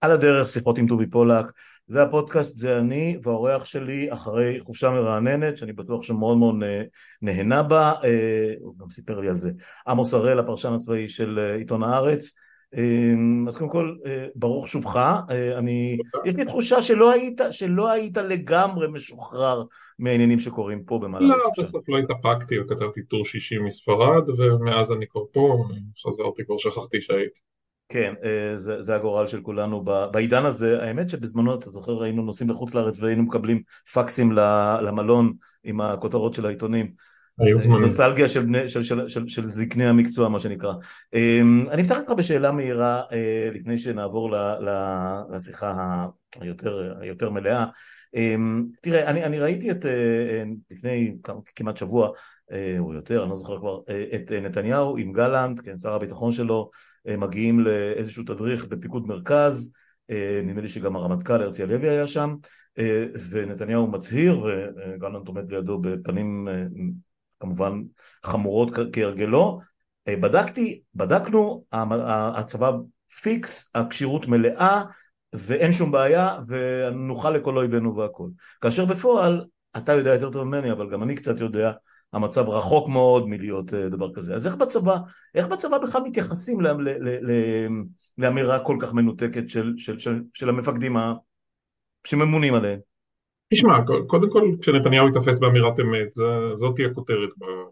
על הדרך, שיחות עם טובי פולק, זה הפודקאסט, זה אני והאורח שלי אחרי חופשה מרעננת, שאני בטוח שמאוד מאוד נהנה בה, אה, הוא גם סיפר לי על זה, עמוס הראל, הפרשן הצבאי של אה, עיתון הארץ, אה, אז קודם כל, ברוך שובך, אני, יש לי תחושה שלא היית, שלא היית לגמרי משוחרר מהעניינים שקורים פה במהלך לא, בסוף לא התאפקתי וכתבתי טור שישי מספרד, ומאז אני כבר פה, חזרתי כבר שכחתי שהייתי. כן, אה, זה, זה הגורל של כולנו בעידן הזה, האמת שבזמנו אתה זוכר היינו נוסעים לחוץ לארץ והיינו מקבלים פקסים למלון עם הכותרות של העיתונים זמנים. נוסטלגיה של, בני, של, של, של, של זקני המקצוע מה שנקרא. אמ, אני אפתח אותך בשאלה מהירה אה, לפני שנעבור ל, ל, לשיחה היותר, היותר מלאה. אמ, תראה, אני, אני ראיתי את, אה, לפני כמעט שבוע או יותר, אני לא זוכר כבר, את נתניהו עם גלנט, כן, שר הביטחון שלו אה, מגיעים לאיזשהו תדריך בפיקוד מרכז, אה, נדמה לי שגם הרמטכ"ל הרצי הלוי היה שם, אה, ונתניהו מצהיר, וגלנט עומד לידו בפנים כמובן חמורות כהרגלו. בדקתי, בדקנו, הצבא פיקס, הכשירות מלאה, ואין שום בעיה, ונוכל לכל אויבינו והכל. כאשר בפועל, אתה יודע יותר טוב ממני, אבל גם אני קצת יודע, המצב רחוק מאוד מלהיות אה, דבר כזה. אז איך בצבא, איך בצבא בכלל מתייחסים לאמירה כל כך מנותקת של, של, של, של המפקדים שממונים עליהם? תשמע, קודם כל כשנתניהו יתפס באמירת אמת, זאת תהיה כותרת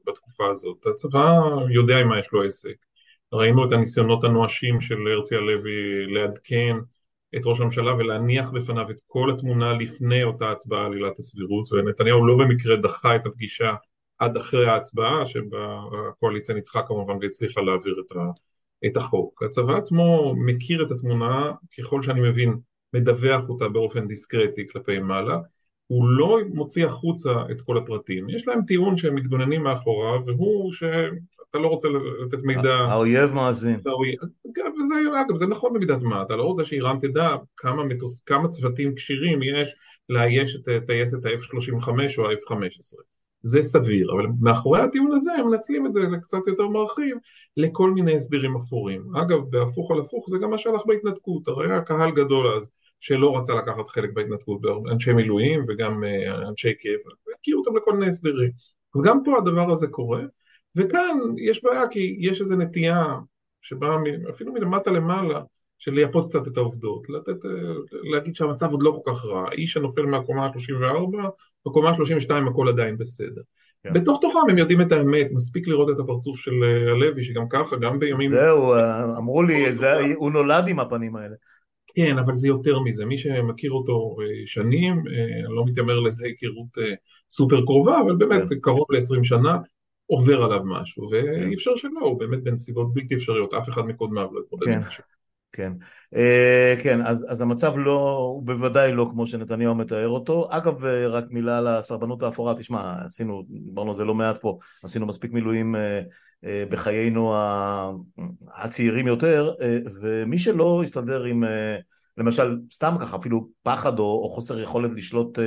בתקופה הזאת. הצבא יודע עם מה יש לו עסק. ראינו את הניסיונות הנואשים של הרצי הלוי לעדכן את ראש הממשלה ולהניח בפניו את כל התמונה לפני אותה הצבעה על עילת הסבירות, ונתניהו לא במקרה דחה את הפגישה עד אחרי ההצבעה, שבה הקואליציה ניצחה כמובן והצליחה להעביר את, ה, את החוק. הצבא עצמו מכיר את התמונה, ככל שאני מבין, מדווח אותה באופן דיסקרטי כלפי מעלה, הוא לא מוציא החוצה את כל הפרטים. יש להם טיעון שהם מתגוננים מאחוריו, והוא שאתה לא רוצה לתת מידע... האויב מאזין. וזה, אגב, זה נכון במידת מה, אתה לא רוצה שאיראן תדע כמה, מטוס, כמה צוותים כשירים יש לאייש את טייסת ה-F-35 או ה-F-15. זה סביר, אבל מאחורי הטיעון הזה הם מנצלים את זה לקצת יותר מרחיב לכל מיני הסדרים אפורים. אגב, בהפוך על הפוך זה גם מה שהלך בהתנתקות, הרי היה קהל גדול אז שלא רצה לקחת חלק בהתנתקות, אנשי מילואים וגם אה, אנשי קבע, והכירו אותם לכל מיני הסדרים. אז גם פה הדבר הזה קורה, וכאן יש בעיה כי יש איזו נטייה שבאה אפילו מלמטה למעלה של לייפות קצת את העובדות, לתת, אה, להגיד שהמצב עוד לא כל כך רע, האיש שנופל מהקומה ה-34, בקומה ה-32 הכל עדיין בסדר. כן. בתוך תוכם הם יודעים את האמת, מספיק לראות את הפרצוף של אה, הלוי, שגם ככה, גם בימים... זהו, אה, אמרו לי, זה, הוא נולד עם הפנים האלה. כן, אבל זה יותר מזה, מי שמכיר אותו שנים, אני לא מתיימר לזה היכרות סופר קרובה, אבל באמת כן. קרוב ל-20 שנה, עובר עליו משהו, ואי כן. אפשר שלא, הוא באמת בנסיבות בלתי אפשריות, אף אחד מקודמיו לא יתמודד עם משהו. כן, uh, כן, אז, אז המצב לא, הוא בוודאי לא כמו שנתניהו מתאר אותו. אגב, אה, רק מילה על הסרבנות האפורה, תשמע, עשינו, דיברנו על זה לא מעט פה, עשינו מספיק מילואים uh, בחיינו הצעירים יותר, ומי שלא הסתדר עם, למשל, סתם ככה, אפילו פחד או, או חוסר יכולת לשלוט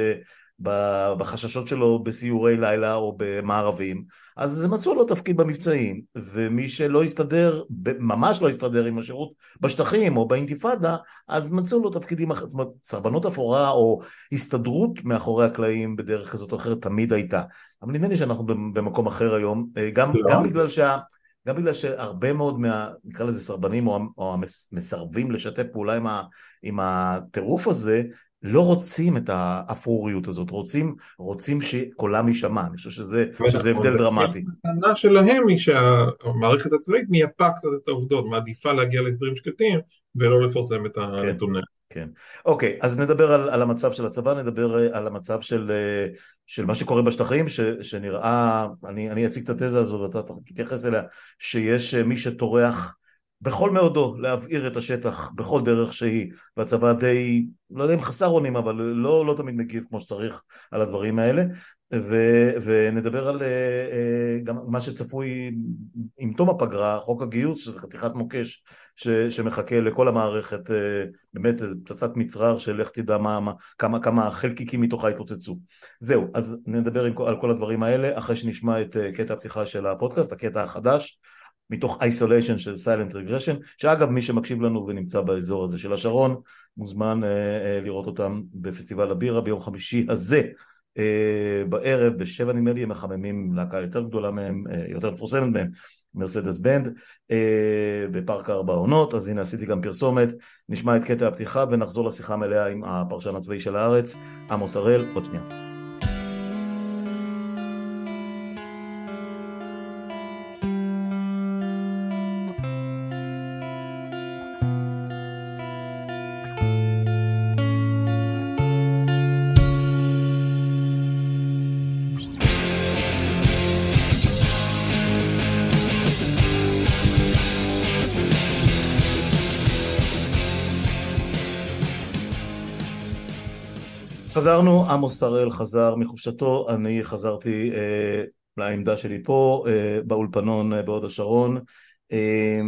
בחששות שלו בסיורי לילה או במערבים, אז מצאו לו תפקיד במבצעים, ומי שלא הסתדר, ממש לא הסתדר עם השירות בשטחים או באינתיפאדה, אז מצאו לו תפקידים זאת אומרת, סרבנות אפורה או הסתדרות מאחורי הקלעים בדרך כזאת או אחרת תמיד הייתה. אבל נדמה לי שאנחנו במקום אחר היום, אה, גם, לא. גם בגלל שה... גם בגלל שהרבה מאוד מה... נקרא לזה סרבנים או, או המסרבים לשתף פעולה עם, ה, עם הטירוף הזה, לא רוצים את האפרוריות הזאת, רוצים, רוצים שקולם יישמע, אני חושב שזה, שזה הבדל דרמטי. הטענה שלהם היא שהמערכת הצבאית מייפה קצת את העובדות, מעדיפה להגיע להסדרים שקטים ולא לפרסם את הנתונים. כן, כן. אוקיי, אז נדבר על, על המצב של הצבא, נדבר על המצב של, של מה שקורה בשטחים, ש, שנראה, אני, אני אציג את התזה הזאת ואתה תתייחס אליה, שיש מי שטורח בכל מאודו להבעיר את השטח בכל דרך שהיא והצבא די, לא יודע אם חסר אונים אבל לא, לא תמיד מגיב כמו שצריך על הדברים האלה. ו, ונדבר על אה, אה, גם מה שצפוי עם תום הפגרה, חוק הגיוס שזה חתיכת מוקש ש, שמחכה לכל המערכת אה, באמת פצצת מצרר של לך תדע מה, מה, כמה, כמה חלקיקים מתוכה יתפוצצו זהו אז נדבר עם, על כל הדברים האלה אחרי שנשמע את קטע הפתיחה של הפודקאסט, הקטע החדש מתוך isolation של silent regression, שאגב מי שמקשיב לנו ונמצא באזור הזה של השרון מוזמן לראות אותם בפסטיבל הבירה ביום חמישי הזה בערב, בשבע נדמה לי הם מחממים להקה יותר גדולה מהם, יותר מפורסמת מהם מרסדס בנד בפארק ארבע עונות, אז הנה עשיתי גם פרסומת, נשמע את קטע הפתיחה ונחזור לשיחה מלאה עם הפרשן הצבאי של הארץ, עמוס הראל, עוד שנייה. חזרנו, עמוס הראל חזר מחופשתו, אני חזרתי אה, לעמדה שלי פה אה, באולפנון אה, בהוד השרון אה,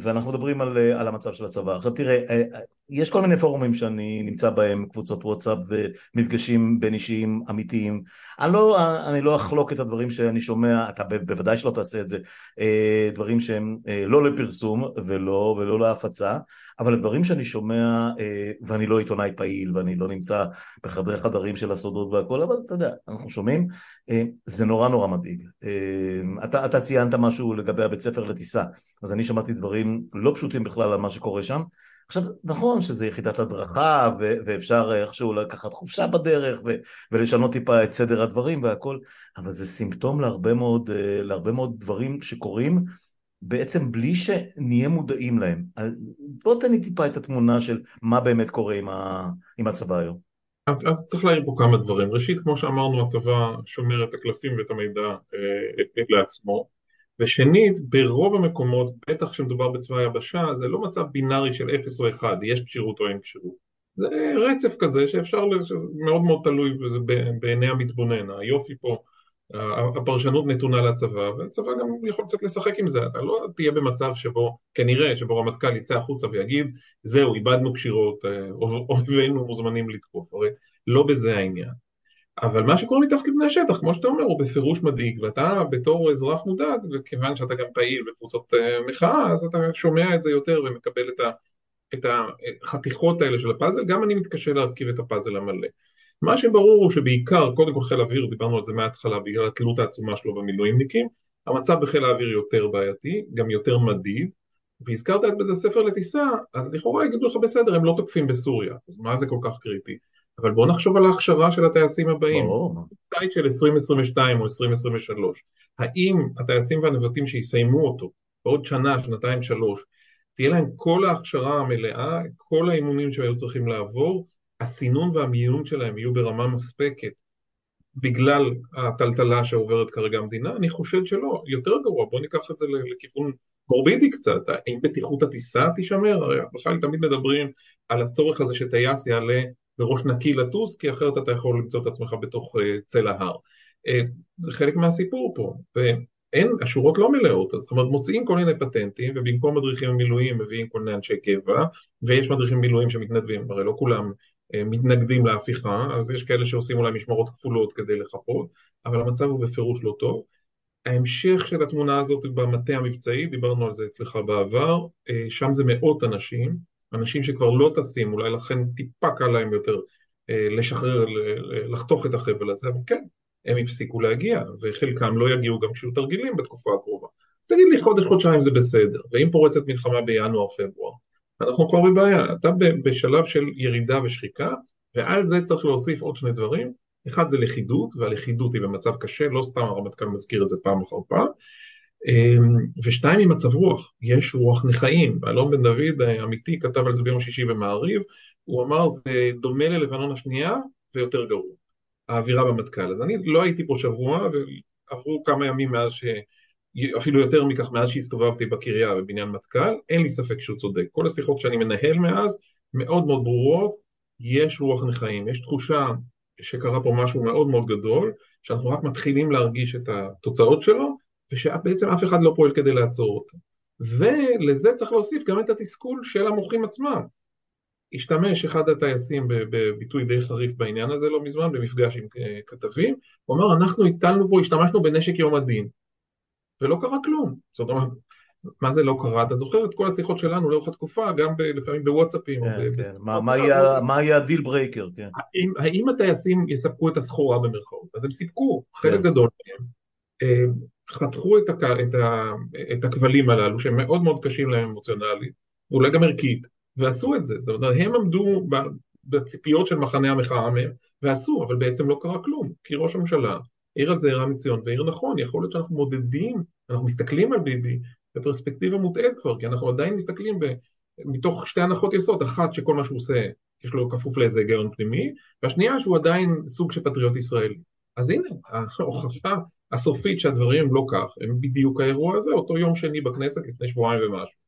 ואנחנו מדברים על, אה, על המצב של הצבא. עכשיו תראה, אה, יש כל מיני פורומים שאני נמצא בהם, קבוצות וואטסאפ ומפגשים בין אישיים אמיתיים. אני לא, אני לא אחלוק את הדברים שאני שומע, אתה בוודאי שלא תעשה את זה, אה, דברים שהם אה, לא לפרסום ולא, ולא להפצה, אבל הדברים שאני שומע, אה, ואני לא עיתונאי פעיל ואני לא נמצא בחדרי חדרים של הסודות והכל, אבל אתה יודע, אנחנו שומעים, זה נורא נורא מדאיג. אתה, אתה ציינת משהו לגבי הבית ספר לטיסה, אז אני שמעתי דברים לא פשוטים בכלל על מה שקורה שם. עכשיו, נכון שזה יחידת הדרכה ו- ואפשר איכשהו לקחת חופשה בדרך ו- ולשנות טיפה את סדר הדברים והכל, אבל זה סימפטום להרבה מאוד, אה, להרבה מאוד דברים שקורים בעצם בלי שנהיה מודעים להם. בוא תן לי טיפה את התמונה של מה באמת קורה עם, ה- עם הצבא היום. אז, אז צריך להעיר פה כמה דברים. ראשית, כמו שאמרנו, הצבא שומר את הקלפים ואת המידע אה, לעצמו. ושנית, ברוב המקומות, בטח כשמדובר בצבא היבשה, זה לא מצב בינארי של 0 או 1, יש כשירות או אין כשירות. זה רצף כזה שאפשר, מאוד מאוד תלוי בעיני המתבונן. היופי פה, הפרשנות נתונה לצבא, והצבא גם יכול קצת לשחק עם זה. אתה לא תהיה במצב שבו, כנראה, שבו רמטכ"ל יצא החוצה ויגיד, זהו, איבדנו כשירות, אה, אויבינו מוזמנים לתקוף. הרי לא בזה העניין. אבל מה שקורה מתחת לפני השטח, כמו שאתה אומר, הוא בפירוש מדאיג, ואתה בתור אזרח מודאג, וכיוון שאתה גם פעיל בקבוצות אה, מחאה, אז אתה שומע את זה יותר ומקבל את, ה, את החתיכות האלה של הפאזל, גם אני מתקשה להרכיב את הפאזל המלא. מה שברור הוא שבעיקר, קודם כל חיל האוויר, דיברנו על זה מההתחלה, בגלל התלות העצומה שלו במילואימניקים, המצב בחיל האוויר יותר בעייתי, גם יותר מדיד, והזכרת את בזה ספר לטיסה, אז לכאורה יגידו לך בסדר, הם לא תוקפים בסוריה, אז מה זה כל כך קריטי? אבל בואו נחשוב על ההכשרה של הטייסים הבאים. ברור. של 2022 או 2023, האם הטייסים והנווטים שיסיימו אותו בעוד שנה, שנתיים, שלוש, תהיה להם כל ההכשרה המלאה, כל האימונים שהם היו צריכים לעבור, הסינון והמיון שלהם יהיו ברמה מספקת בגלל הטלטלה שעוברת כרגע המדינה? אני חושד שלא, יותר גרוע, בואו ניקח את זה לכיוון מורבידי קצת, האם בטיחות הטיסה תישמר? הרי בכלל תמיד מדברים על הצורך הזה שטייס יעלה בראש נקי לטוס, כי אחרת אתה יכול למצוא את עצמך בתוך uh, צל ההר. Uh, זה חלק מהסיפור פה, ואין, השורות לא מלאות, זאת אומרת מוציאים כל מיני פטנטים, ובמקום מדריכים במילואים מביאים כל מיני אנשי קבע, ויש מדריכים במילואים שמתנדבים, הרי לא כולם uh, מתנגדים להפיכה, אז יש כאלה שעושים אולי משמרות כפולות כדי לחפות, אבל המצב הוא בפירוש לא טוב. ההמשך של התמונה הזאת במטה המבצעי, דיברנו על זה אצלך בעבר, שם זה מאות אנשים, אנשים שכבר לא טסים, אולי לכן טיפה קל להם יותר אה, לשחרר, לחתוך את החבל הזה, אבל כן, הם הפסיקו להגיע, וחלקם לא יגיעו גם כשיהיו תרגילים בתקופה הקרובה. אז תגיד לי חודש, חודשיים זה בסדר, ואם פורצת מלחמה בינואר-פברואר, אנחנו כבר בבעיה, אתה בשלב של ירידה ושחיקה, ועל זה צריך להוסיף עוד שני דברים, אחד זה לכידות, והלכידות היא במצב קשה, לא סתם הרמטכ"ל מזכיר את זה פעם אחר פעם, ושתיים עם מצב רוח, יש רוח נכאים, אלון בן דוד אמיתי כתב על זה ביום שישי במעריב, הוא אמר זה דומה ללבנון השנייה ויותר גרוע, האווירה במטכ"ל, אז אני לא הייתי פה שבוע ועברו כמה ימים מאז ש... אפילו יותר מכך מאז שהסתובבתי בקריה בבניין מטכ"ל, אין לי ספק שהוא צודק, כל השיחות שאני מנהל מאז מאוד מאוד ברורות, יש רוח נכאים, יש תחושה שקרה פה משהו מאוד מאוד גדול, שאנחנו רק מתחילים להרגיש את התוצאות שלו, ושבעצם אף אחד לא פועל כדי לעצור אותו. ולזה צריך להוסיף גם את התסכול של המוחים עצמם. השתמש אחד הטייסים בביטוי די חריף בעניין הזה לא מזמן, במפגש עם אה, כתבים, הוא אמר אנחנו הטלנו פה, השתמשנו בנשק יום הדין, ולא קרה כלום. זאת אומרת, מה זה לא קרה? אתה זוכר את כל השיחות שלנו לאורך התקופה, גם ב, לפעמים בוואטסאפים. כן, כן. מה, מה, יהיה ה deal breaker, כן. האם, האם הטייסים יספקו את הסחורה במרכאות? אז הם סיפקו, חלק כן. גדול מהם. חתכו את, הק, את, ה, את הכבלים הללו, שהם מאוד מאוד קשים להם אמוציונלית, ואולי גם ערכית, ועשו את זה. זאת אומרת, הם עמדו בציפיות של מחנה המחאה מהם, ועשו, אבל בעצם לא קרה כלום, כי ראש הממשלה העיר על זה ערן מציון, והעיר נכון, יכול להיות שאנחנו מודדים, אנחנו מסתכלים על ביבי בפרספקטיבה מוטעית כבר, כי אנחנו עדיין מסתכלים ב, מתוך שתי הנחות יסוד, אחת שכל מה שהוא עושה יש לו כפוף לאיזה היגיון פנימי, והשנייה שהוא עדיין סוג של פטריוט ישראלי. אז הנה, ההוכחה הסופית שהדברים לא כך, הם בדיוק האירוע הזה, אותו יום שני בכנסת לפני שבועיים ומשהו.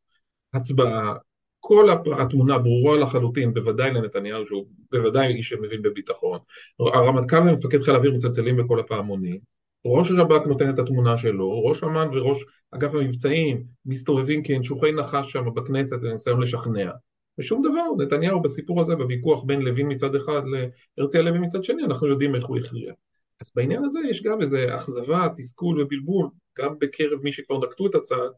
הצבעה, כל התמונה ברורה לחלוטין, בוודאי לנתניהו, שהוא בוודאי איש שמבין בביטחון. הרמטכ"ל ומפקד חיל האוויר מצלצלים בכל הפעמונים, ראש השב"כ נותן את התמונה שלו, ראש אמ"ן וראש אגף המבצעים מסתובבים כינשוכי נחש שם בכנסת בניסיון לשכנע. ושום דבר, נתניהו בסיפור הזה, בוויכוח בין לוין מצד אחד להרצי הלוי מצד שני, אנחנו יודעים איך הוא הכריע. אז בעניין הזה יש גם איזה אכזבה, תסכול ובלבול, גם בקרב מי שכבר נקטו את הצעד,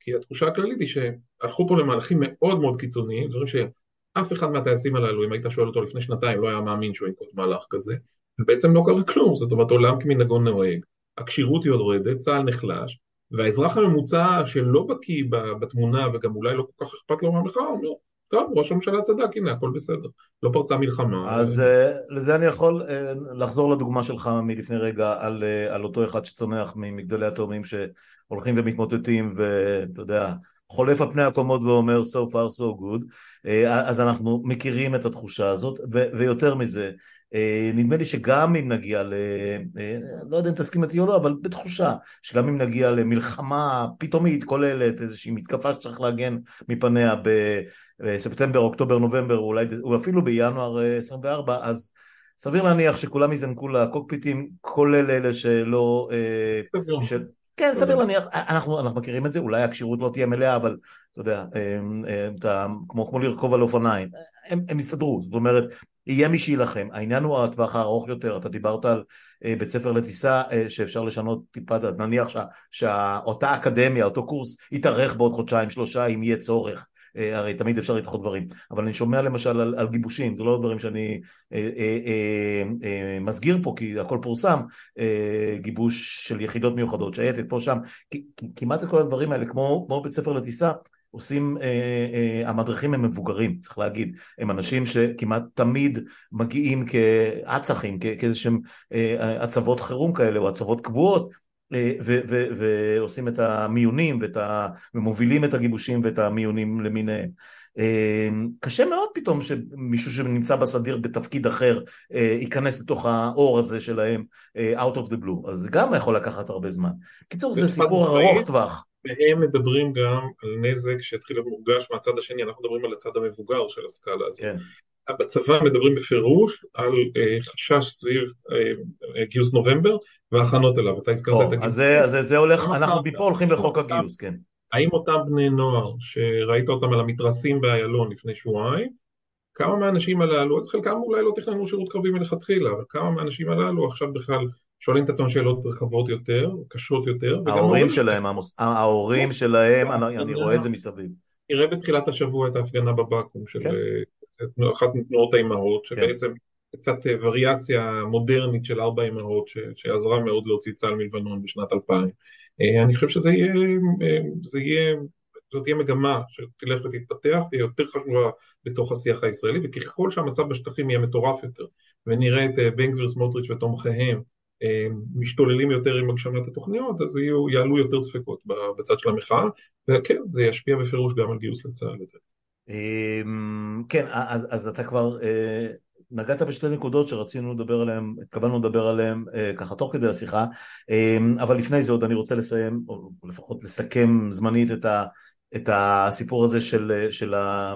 כי התחושה הכללית היא שהלכו פה למהלכים מאוד מאוד קיצוניים, דברים שאף אחד מהטייסים הללו, אם היית שואל אותו לפני שנתיים, לא היה מאמין שהוא ינקוט מהלך כזה, ובעצם לא קרה כלום, זאת אומרת עולם כמנהגון נוהג, הכשירות יורדת, צה"ל נחלש, והאזרח הממוצע שלא בקיא בתמונה וגם אולי לא כל כך אכפת לו מהמחאה, אומר, טוב, ראש הממשלה צדק, הנה, הכל בסדר. לא פרצה מלחמה. אז uh, לזה אני יכול uh, לחזור לדוגמה שלך מלפני רגע על, uh, על אותו אחד שצונח ממגדלי התאומים שהולכים ומתמוטטים ואתה יודע, חולף על פני הקומות ואומר so far so good, אז אנחנו מכירים את התחושה הזאת, ו- ויותר מזה, נדמה לי שגם אם נגיע ל... אה, לא יודע אם תסכים איתי או לא, אבל בתחושה שגם אם נגיע למלחמה פתאומית כוללת, איזושהי מתקפה שצריך להגן מפניה בספטמבר, אוקטובר, נובמבר, אולי אפילו בינואר 24, אה, אז סביר להניח שכולם יזנקו לקוקפיטים, כולל אלה שלא... ש... כן, סביר להניח, אנחנו, אנחנו מכירים את זה, אולי הכשירות לא תהיה מלאה, אבל אתה יודע, אתה, כמו, כמו לרכוב על אופניים, הם, הם יסתדרו, זאת אומרת, יהיה מי שיילחם. העניין הוא הטווח הארוך יותר, אתה דיברת על אה, בית ספר לטיסה אה, שאפשר לשנות טיפה, אז נניח שאותה אקדמיה, אותו קורס, יתארך בעוד חודשיים שלושה אם יהיה צורך. אה, הרי תמיד אפשר לדחות דברים, אבל אני שומע למשל על, על גיבושים, זה לא דברים שאני אה, אה, אה, אה, מסגיר פה כי הכל פורסם, אה, גיבוש של יחידות מיוחדות, שייטת פה שם, כמעט את כל הדברים האלה, כמו, כמו בית ספר לטיסה, עושים, אה, אה, המדריכים הם מבוגרים, צריך להגיד, הם אנשים שכמעט תמיד מגיעים כאצ"חים, כאיזשהם אה, הצבות חירום כאלה או הצבות קבועות, אה, ו- ו- ועושים את המיונים ואת ה- ומובילים את הגיבושים ואת המיונים למיניהם. אה, קשה מאוד פתאום שמישהו שנמצא בסדיר בתפקיד אחר אה, ייכנס לתוך האור הזה שלהם out of the blue, אז זה גם יכול לקחת הרבה זמן. קיצור זה סיפור ארוך טווח. והם מדברים גם על נזק שהתחיל להיות מורגש מהצד השני, אנחנו מדברים על הצד המבוגר של הסקאלה הזאת. כן. בצבא מדברים בפירוש על uh, חשש סביב uh, גיוס נובמבר והכנות אליו, אתה הזכרת את הגיוס. אז זה, זה, זה הולך, אנחנו מפה הולכים לחוק הגיוס, כן. האם אותם בני נוער שראית אותם על המתרסים באיילון לפני שבועיים, כמה מהאנשים הללו, אז חלקם אולי לא תכננו שירות קרבי מלכתחילה, אבל כמה מהאנשים הללו עכשיו בכלל שואלים את עצמם שאלות רחבות יותר, קשות יותר. ההורים שלהם, עמוס, ההורים שלהם, אני רואה את זה מסביב. תראה בתחילת השבוע את ההפגנה בבקו"ם של כן. אה, אחת מתנועות האימהות, כן. שבעצם קצת אה, וריאציה מודרנית של ארבע אימהות שעזרה מאוד להוציא צה"ל מלבנון בשנת 2000. אה, אני חושב שזה יהיה, זה יהיה, זאת תהיה מגמה שתלך ותתפתח, תהיה יותר חשובה בתוך השיח הישראלי, וככל שהמצב בשטחים יהיה מטורף יותר, ונראה את בן גביר סמוטריץ' ותומכיהם משתוללים יותר עם הגשמת התוכניות, אז יהיו, יעלו יותר ספקות בצד של המחאה, וכן, זה ישפיע בפירוש גם על גיוס לצה"ל. אמ, כן, אז, אז אתה כבר אה, נגעת בשתי נקודות שרצינו לדבר עליהן, התכוונו לדבר עליהן אה, ככה תוך כדי השיחה, אמ, אבל לפני זה עוד אני רוצה לסיים, או לפחות לסכם זמנית את, ה, את הסיפור הזה של, של ה...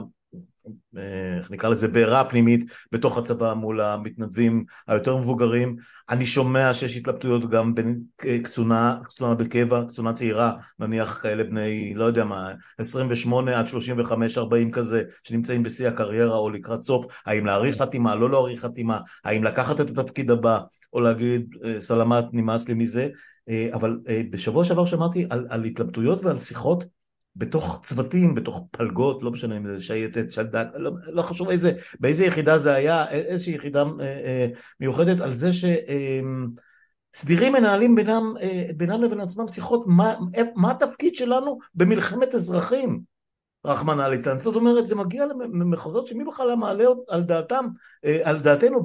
איך נקרא לזה בעירה פנימית בתוך הצבא מול המתנדבים היותר מבוגרים. אני שומע שיש התלבטויות גם בין קצונה, קצונה בקבע, קצונה צעירה, נניח כאלה בני, לא יודע מה, 28 עד 35, 40 כזה, שנמצאים בשיא הקריירה או לקראת סוף, האם להאריך חתימה, לא להאריך חתימה, האם לקחת את התפקיד הבא, או להגיד סלמת נמאס לי מזה, אבל בשבוע שעבר שמעתי על, על התלבטויות ועל שיחות בתוך צוותים, בתוך פלגות, לא משנה אם זה שייטת, שלדק, לא, לא חשוב איזה, באיזה יחידה זה היה, איזושהי יחידה אה, אה, מיוחדת על זה שסדירים אה, מנהלים בינם, אה, בינם לבין עצמם שיחות מה, מה התפקיד שלנו במלחמת אזרחים, רחמנא ליצלן, זאת אומרת זה מגיע למחוזות שמי בכלל מעלה על דעתם, אה, על דעתנו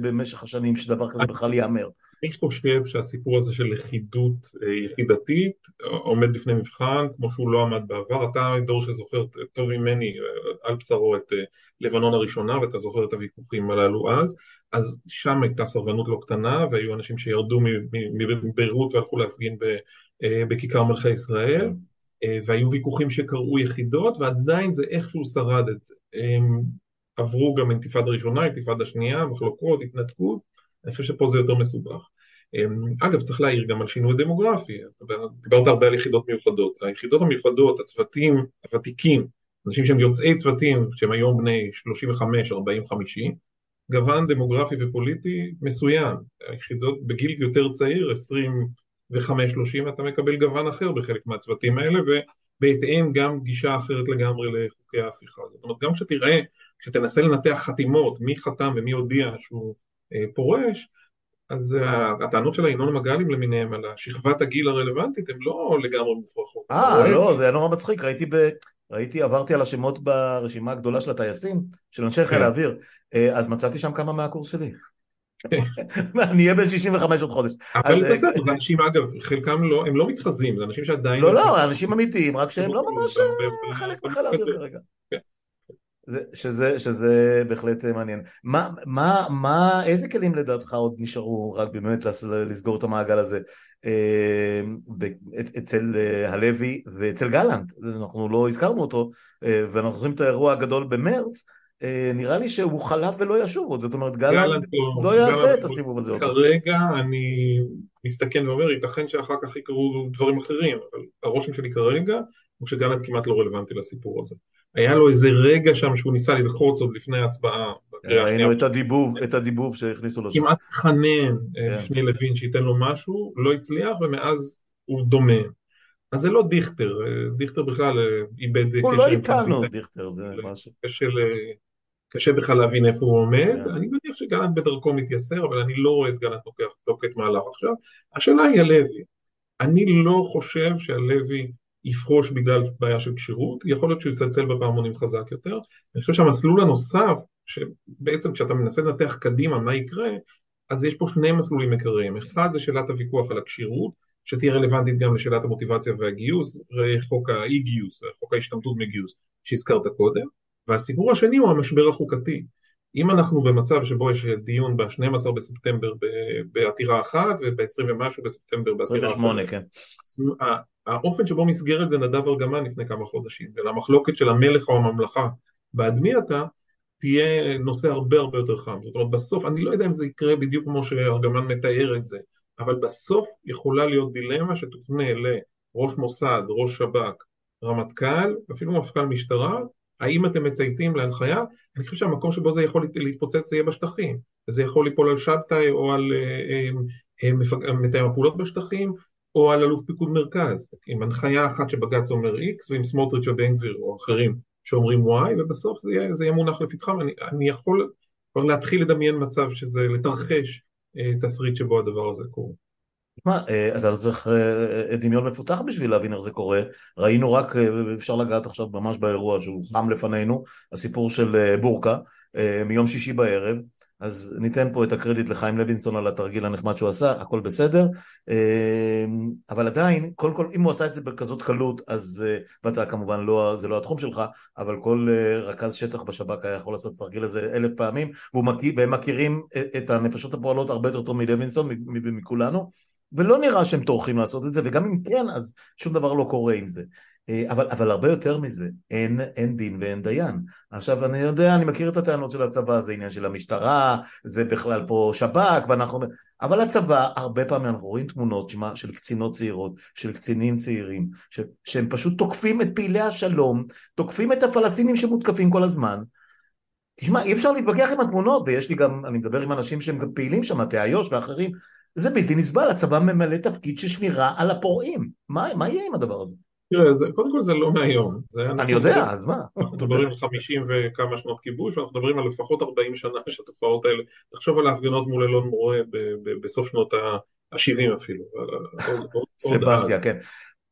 במשך השנים שדבר כזה בכלל ייאמר. אני חושב שהסיפור הזה של לכידות אה, יחידתית אה, עומד בפני מבחן כמו שהוא לא עמד בעבר. אתה דור שזוכר טוב ממני אה, על בשרו את לבנון הראשונה ואתה זוכר את הוויכוחים הללו אז, אז שם הייתה סרבנות לא קטנה והיו אנשים שירדו מביירות והלכו להפגין בכיכר מלכי ישראל והיו ויכוחים שקראו יחידות ועדיין זה איכשהו שרד את זה. עברו גם אינתיפאדה ראשונה, אינתיפאדה שנייה, מחלוקות, התנתקות אני חושב שפה זה יותר מסובך. אמ, אגב, צריך להעיר גם על שינוי דמוגרפי, דיברת הרבה על יחידות מיוחדות. היחידות המיוחדות, הצוותים הוותיקים, אנשים שהם יוצאי צוותים, שהם היום בני 35, 40, 50, גוון דמוגרפי ופוליטי מסוים. היחידות בגיל יותר צעיר, 25-30, אתה מקבל גוון אחר בחלק מהצוותים האלה, ובהתאם גם גישה אחרת לגמרי לחוקי ההפיכה. זאת אומרת, גם כשתראה, כשתנסה לנתח חתימות, מי חתם ומי הודיע שהוא פורש, אז הטענות של הינון מגלים למיניהם על שכבת הגיל הרלוונטית הן לא לגמרי מופרכות. אה, לא, זה היה נורא מצחיק, ראיתי ב... ראיתי, עברתי על השמות ברשימה הגדולה של הטייסים, של אנשי חיל כן. האוויר, אה, אז מצאתי שם כמה מהקורס שלי. כן. אני אהיה בן 65 עוד חודש. אבל אה, בסדר, זה אנשים אגב, חלקם לא, הם לא מתחזים, זה אנשים שעדיין... לא, לא, אנשים אמיתיים, רק שהם לא ממש חלק מחיל האוויר כרגע. זה, שזה, שזה בהחלט מעניין. מה, מה, מה, איזה כלים לדעתך עוד נשארו רק באמת לסגור את המעגל הזה אה, אצל אה, הלוי ואצל גלנט, אנחנו לא הזכרנו אותו אה, ואנחנו עושים את האירוע הגדול במרץ נראה לי שהוא חלף ולא ישוב עוד, זאת אומרת גלנט לא, לא יעשה את הסיבוב הזה. כרגע אני מסתכן ואומר, ייתכן שאחר כך יקרו דברים אחרים, אבל הרושם שלי כרגע הוא שגלנט כמעט לא רלוונטי לסיפור הזה. היה לו איזה רגע שם שהוא ניסה ללחוץ עוד לפני ההצבעה. ראינו את הדיבוב, את הדיבוב שהכניסו לו. כמעט חנן לפני אה, כן. לוין שייתן לו משהו, לא הצליח ומאז הוא דומה. אז זה לא דיכטר, אה, דיכטר בכלל אה, איבד. הוא לא איתנו דיכטר, זה משהו. קשה, בכלל להבין איפה הוא עומד, כן. אני מניח שגלנט בדרכו מתייסר, אבל אני לא רואה את גלנט לוקח לוקט מהלך עכשיו. השאלה היא הלוי. אני לא חושב שהלוי יפרוש בגלל בעיה של כשירות, יכול להיות שהוא יצלצל בפעמונים חזק יותר. אני חושב שהמסלול הנוסף, שבעצם כשאתה מנסה לנתח קדימה מה יקרה, אז יש פה שני מסלולים עיקריים. אחד זה שאלת הוויכוח על הכשירות, שתהיה רלוונטית גם לשאלת המוטיבציה והגיוס, חוק האי גיוס, חוק ההשתמטות מגיוס שהזכרת קודם, והסיפור השני הוא המשבר החוקתי. אם אנחנו במצב שבו יש דיון ב-12 בספטמבר בעתירה אחת וב-20 ומשהו בספטמבר בעתירה אחת, 28, כן. האופן שבו מסגר את זה נדב ארגמן לפני כמה חודשים, ולמחלוקת של המלך או הממלכה בעד מי אתה, תהיה נושא הרבה הרבה יותר חם. זאת אומרת, בסוף, אני לא יודע אם זה יקרה בדיוק כמו שארגמן מתאר את זה, אבל בסוף יכולה להיות דילמה שתופנה לראש מוסד, ראש שב"כ, רמטכ"ל, אפילו מפכ"ל משטרה, האם אתם מצייתים להנחיה? אני חושב שהמקום שבו זה יכול להתפוצץ זה יהיה בשטחים, וזה יכול ליפול על שבתאי או על אה, אה, אה, מתאם הפעולות בשטחים, או על אלוף פיקוד מרכז, עם הנחיה אחת שבג"ץ אומר X ועם סמוטריץ' או בן גביר או אחרים שאומרים Y ובסוף זה יהיה, זה יהיה מונח לפתחם, אני, אני יכול כבר להתחיל לדמיין מצב שזה לתרחש אה, תסריט שבו הדבר הזה קורה. תשמע, אה, אתה לא צריך אה, דמיון מפותח בשביל להבין איך זה קורה, ראינו רק, אפשר לגעת עכשיו ממש באירוע שהוא חם לפנינו, הסיפור של בורקה מיום שישי בערב, אז ניתן פה את הקרדיט לחיים לוינסון על התרגיל הנחמד שהוא עשה, הכל בסדר, אמ, אבל עדיין, קודם כל, אם הוא עשה את זה בכזאת קלות, אז, אה, ואתה כמובן לא, זה לא התחום שלך, אבל כל אה, רכז שטח בשב"כ היה יכול לעשות את התרגיל הזה אלף פעמים, והם מכירים את הנפשות הפועלות הרבה יותר טוב מלוינסון, מכולנו, ולא נראה שהם טורחים לעשות את זה, וגם אם כן, אז שום דבר לא קורה עם זה. אה, אבל, אבל הרבה יותר מזה, אין, אין דין ואין דיין. עכשיו, אני יודע, אני מכיר את הטענות של הצבא, זה עניין של המשטרה, זה בכלל פה שב"כ, ואנחנו... אבל הצבא, הרבה פעמים אנחנו רואים תמונות שמה, של קצינות צעירות, של קצינים צעירים, ש, שהם פשוט תוקפים את פעילי השלום, תוקפים את הפלסטינים שמותקפים כל הזמן. תשמע, אי אפשר להתווכח עם התמונות, ויש לי גם, אני מדבר עם אנשים שהם גם פעילים שם, תאיו"ש ואחרים, זה בלתי נסבל, הצבא ממלא תפקיד של שמירה על הפורעים. מה, מה יהיה עם הדבר הזה? תראה, זה, קודם כל זה לא מהיום. אני יודע, אז מה? אנחנו מדברים על 50 וכמה שנות כיבוש, ואנחנו מדברים על לפחות 40 שנה שהתופעות האלה, תחשוב על ההפגנות מול אלון מורה בסוף שנות ה-70 אפילו. סבסטיה, כן.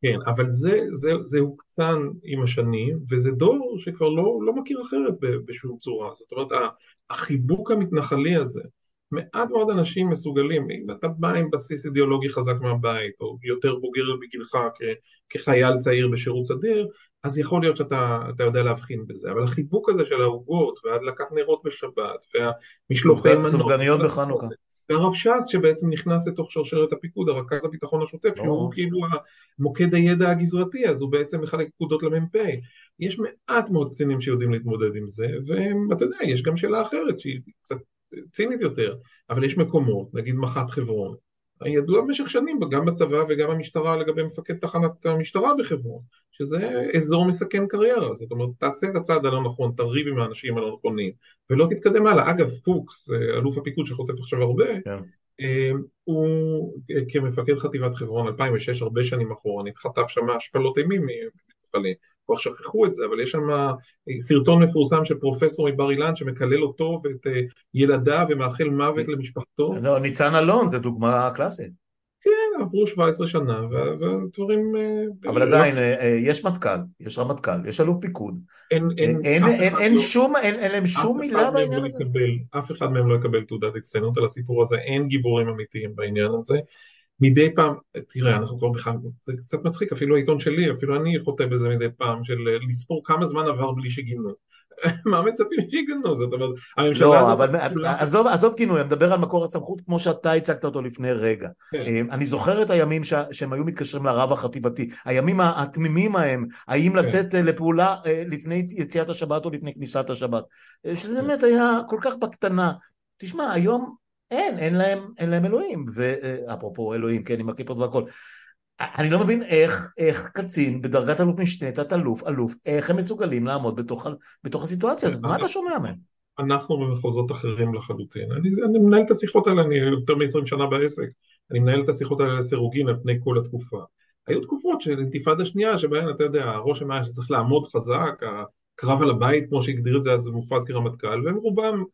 כן, אבל זה, זה, זה הוקצן עם השנים, וזה דור שכבר לא, לא מכיר אחרת בשום צורה. זאת אומרת, החיבוק המתנחלי הזה, מעט מאוד אנשים מסוגלים, אם אתה בא עם בסיס אידיאולוגי חזק מהבית, או יותר בוגר בגילך כחייל צעיר בשירות סדיר, אז יכול להיות שאתה יודע להבחין בזה, אבל החיבוק הזה של העוגות, והדלקת נרות בשבת, והמשלוחי מנות, סופגניות בחנוכה. והרב שץ שבעצם נכנס לתוך שרשרת הפיקוד, הרכז הביטחון השוטף, שהוא כאילו מוקד הידע הגזרתי, אז הוא בעצם מחלק פקודות למ"פ. יש מעט מאוד קצינים שיודעים להתמודד עם זה, ואתה יודע, יש גם שאלה אחרת שהיא קצת צינית יותר, אבל יש מקומות, נגיד מח"ט חברון, ידוע במשך שנים גם בצבא וגם במשטרה לגבי מפקד תחנת המשטרה בחברון, שזה אזור מסכן קריירה, זאת אומרת תעשה את הצעד הלא נכון, תריב עם האנשים הלא נכונים ולא תתקדם הלאה. אגב פוקס, אלוף הפיקוד שחוטף עכשיו הרבה, כן. אה, הוא כמפקד חטיבת חברון 2006, הרבה שנים אחורה, חטף שם השפלות אימים ממפעלים כבר שכחו את זה, אבל יש שם אה, סרטון מפורסם של פרופסור מבר אילן שמקלל אותו ואת אה, ילדיו ומאחל מוות למשפחתו. לא, ניצן אלון זה דוגמה קלאסית. כן, עברו 17 שנה ודברים... אה, אבל עדיין, יש מטכ"ל, יש רמטכ"ל, יש אלוף פיקוד. אין לא- שום, אין להם שום מילה בעניין הזה. אף אחד מהם לא יקבל תעודת הצטיינות על הסיפור הזה, אין גיבורים אמיתיים בעניין הזה. מדי פעם, תראה, אנחנו כבר בכלל, זה קצת מצחיק, אפילו העיתון שלי, אפילו אני חוטא בזה מדי פעם, של לספור כמה זמן עבר בלי שגינו. מה מצפים שיגנו? זאת אומרת, הממשלה לא, הזאת... לא, אבל עזוב, עזוב גינוי, אני מדבר על מקור הסמכות כמו שאתה הצגת אותו לפני רגע. כן. אה, אני זוכר את הימים ש... שהם היו מתקשרים לרב החטיבתי, הימים התמימים ההם, האם כן. לצאת אה, לפעולה אה, לפני יציאת השבת או לפני כניסת השבת, שזה באמת היה כל כך בקטנה. תשמע, היום אין, אין להם, אין להם אלוהים, ואפרופו אלוהים, כן, עם הכיפות והכל. אני לא מבין איך, איך קצין בדרגת אלוף משנה, תת-אלוף, אלוף, איך הם מסוגלים לעמוד בתוך, בתוך הסיטואציה הזאת, מה אתה שומע מהם? אנחנו במחוזות אחרים לחלוטין. אני, אני מנהל את השיחות האלה, אני יותר מ-20 שנה בעסק, אני מנהל את השיחות האלה לסירוגין על פני כל התקופה. היו תקופות של אינתיפאדה שנייה, שבהן, אתה יודע, הרושם היה שצריך לעמוד חזק, הקרב על הבית, כמו שהגדיר את זה אז מופז כרמטכ"ל, והם רובם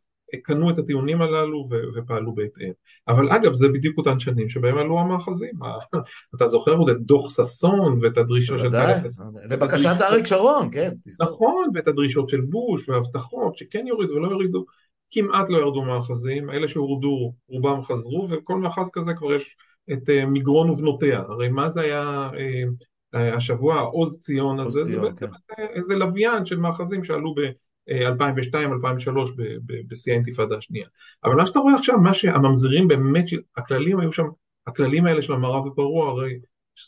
קנו את הטיעונים הללו ופעלו בהתאם. אבל אגב, זה בדיוק אותן שנים שבהם עלו המאחזים. אתה זוכר עוד את דוח ששון ואת הדרישות של טלס... לבקשת אריק שרון, כן. נכון, ואת הדרישות של בוש והבטחות שכן יורידו ולא יורידו. כמעט לא ירדו מאחזים, אלה שהורדו רובם חזרו, וכל מאחז כזה כבר יש את אה, מגרון ובנותיה. הרי מה זה היה אה, השבוע, עוז ציון הזה? זה בעצם כן. איזה לוויין של מאחזים שעלו ב... 2002-2003 בשיא האינתיפאדה השנייה. אבל מה שאתה רואה עכשיו, מה שהממזרים באמת, הכללים היו שם, הכללים האלה של המערב הפרוע הרי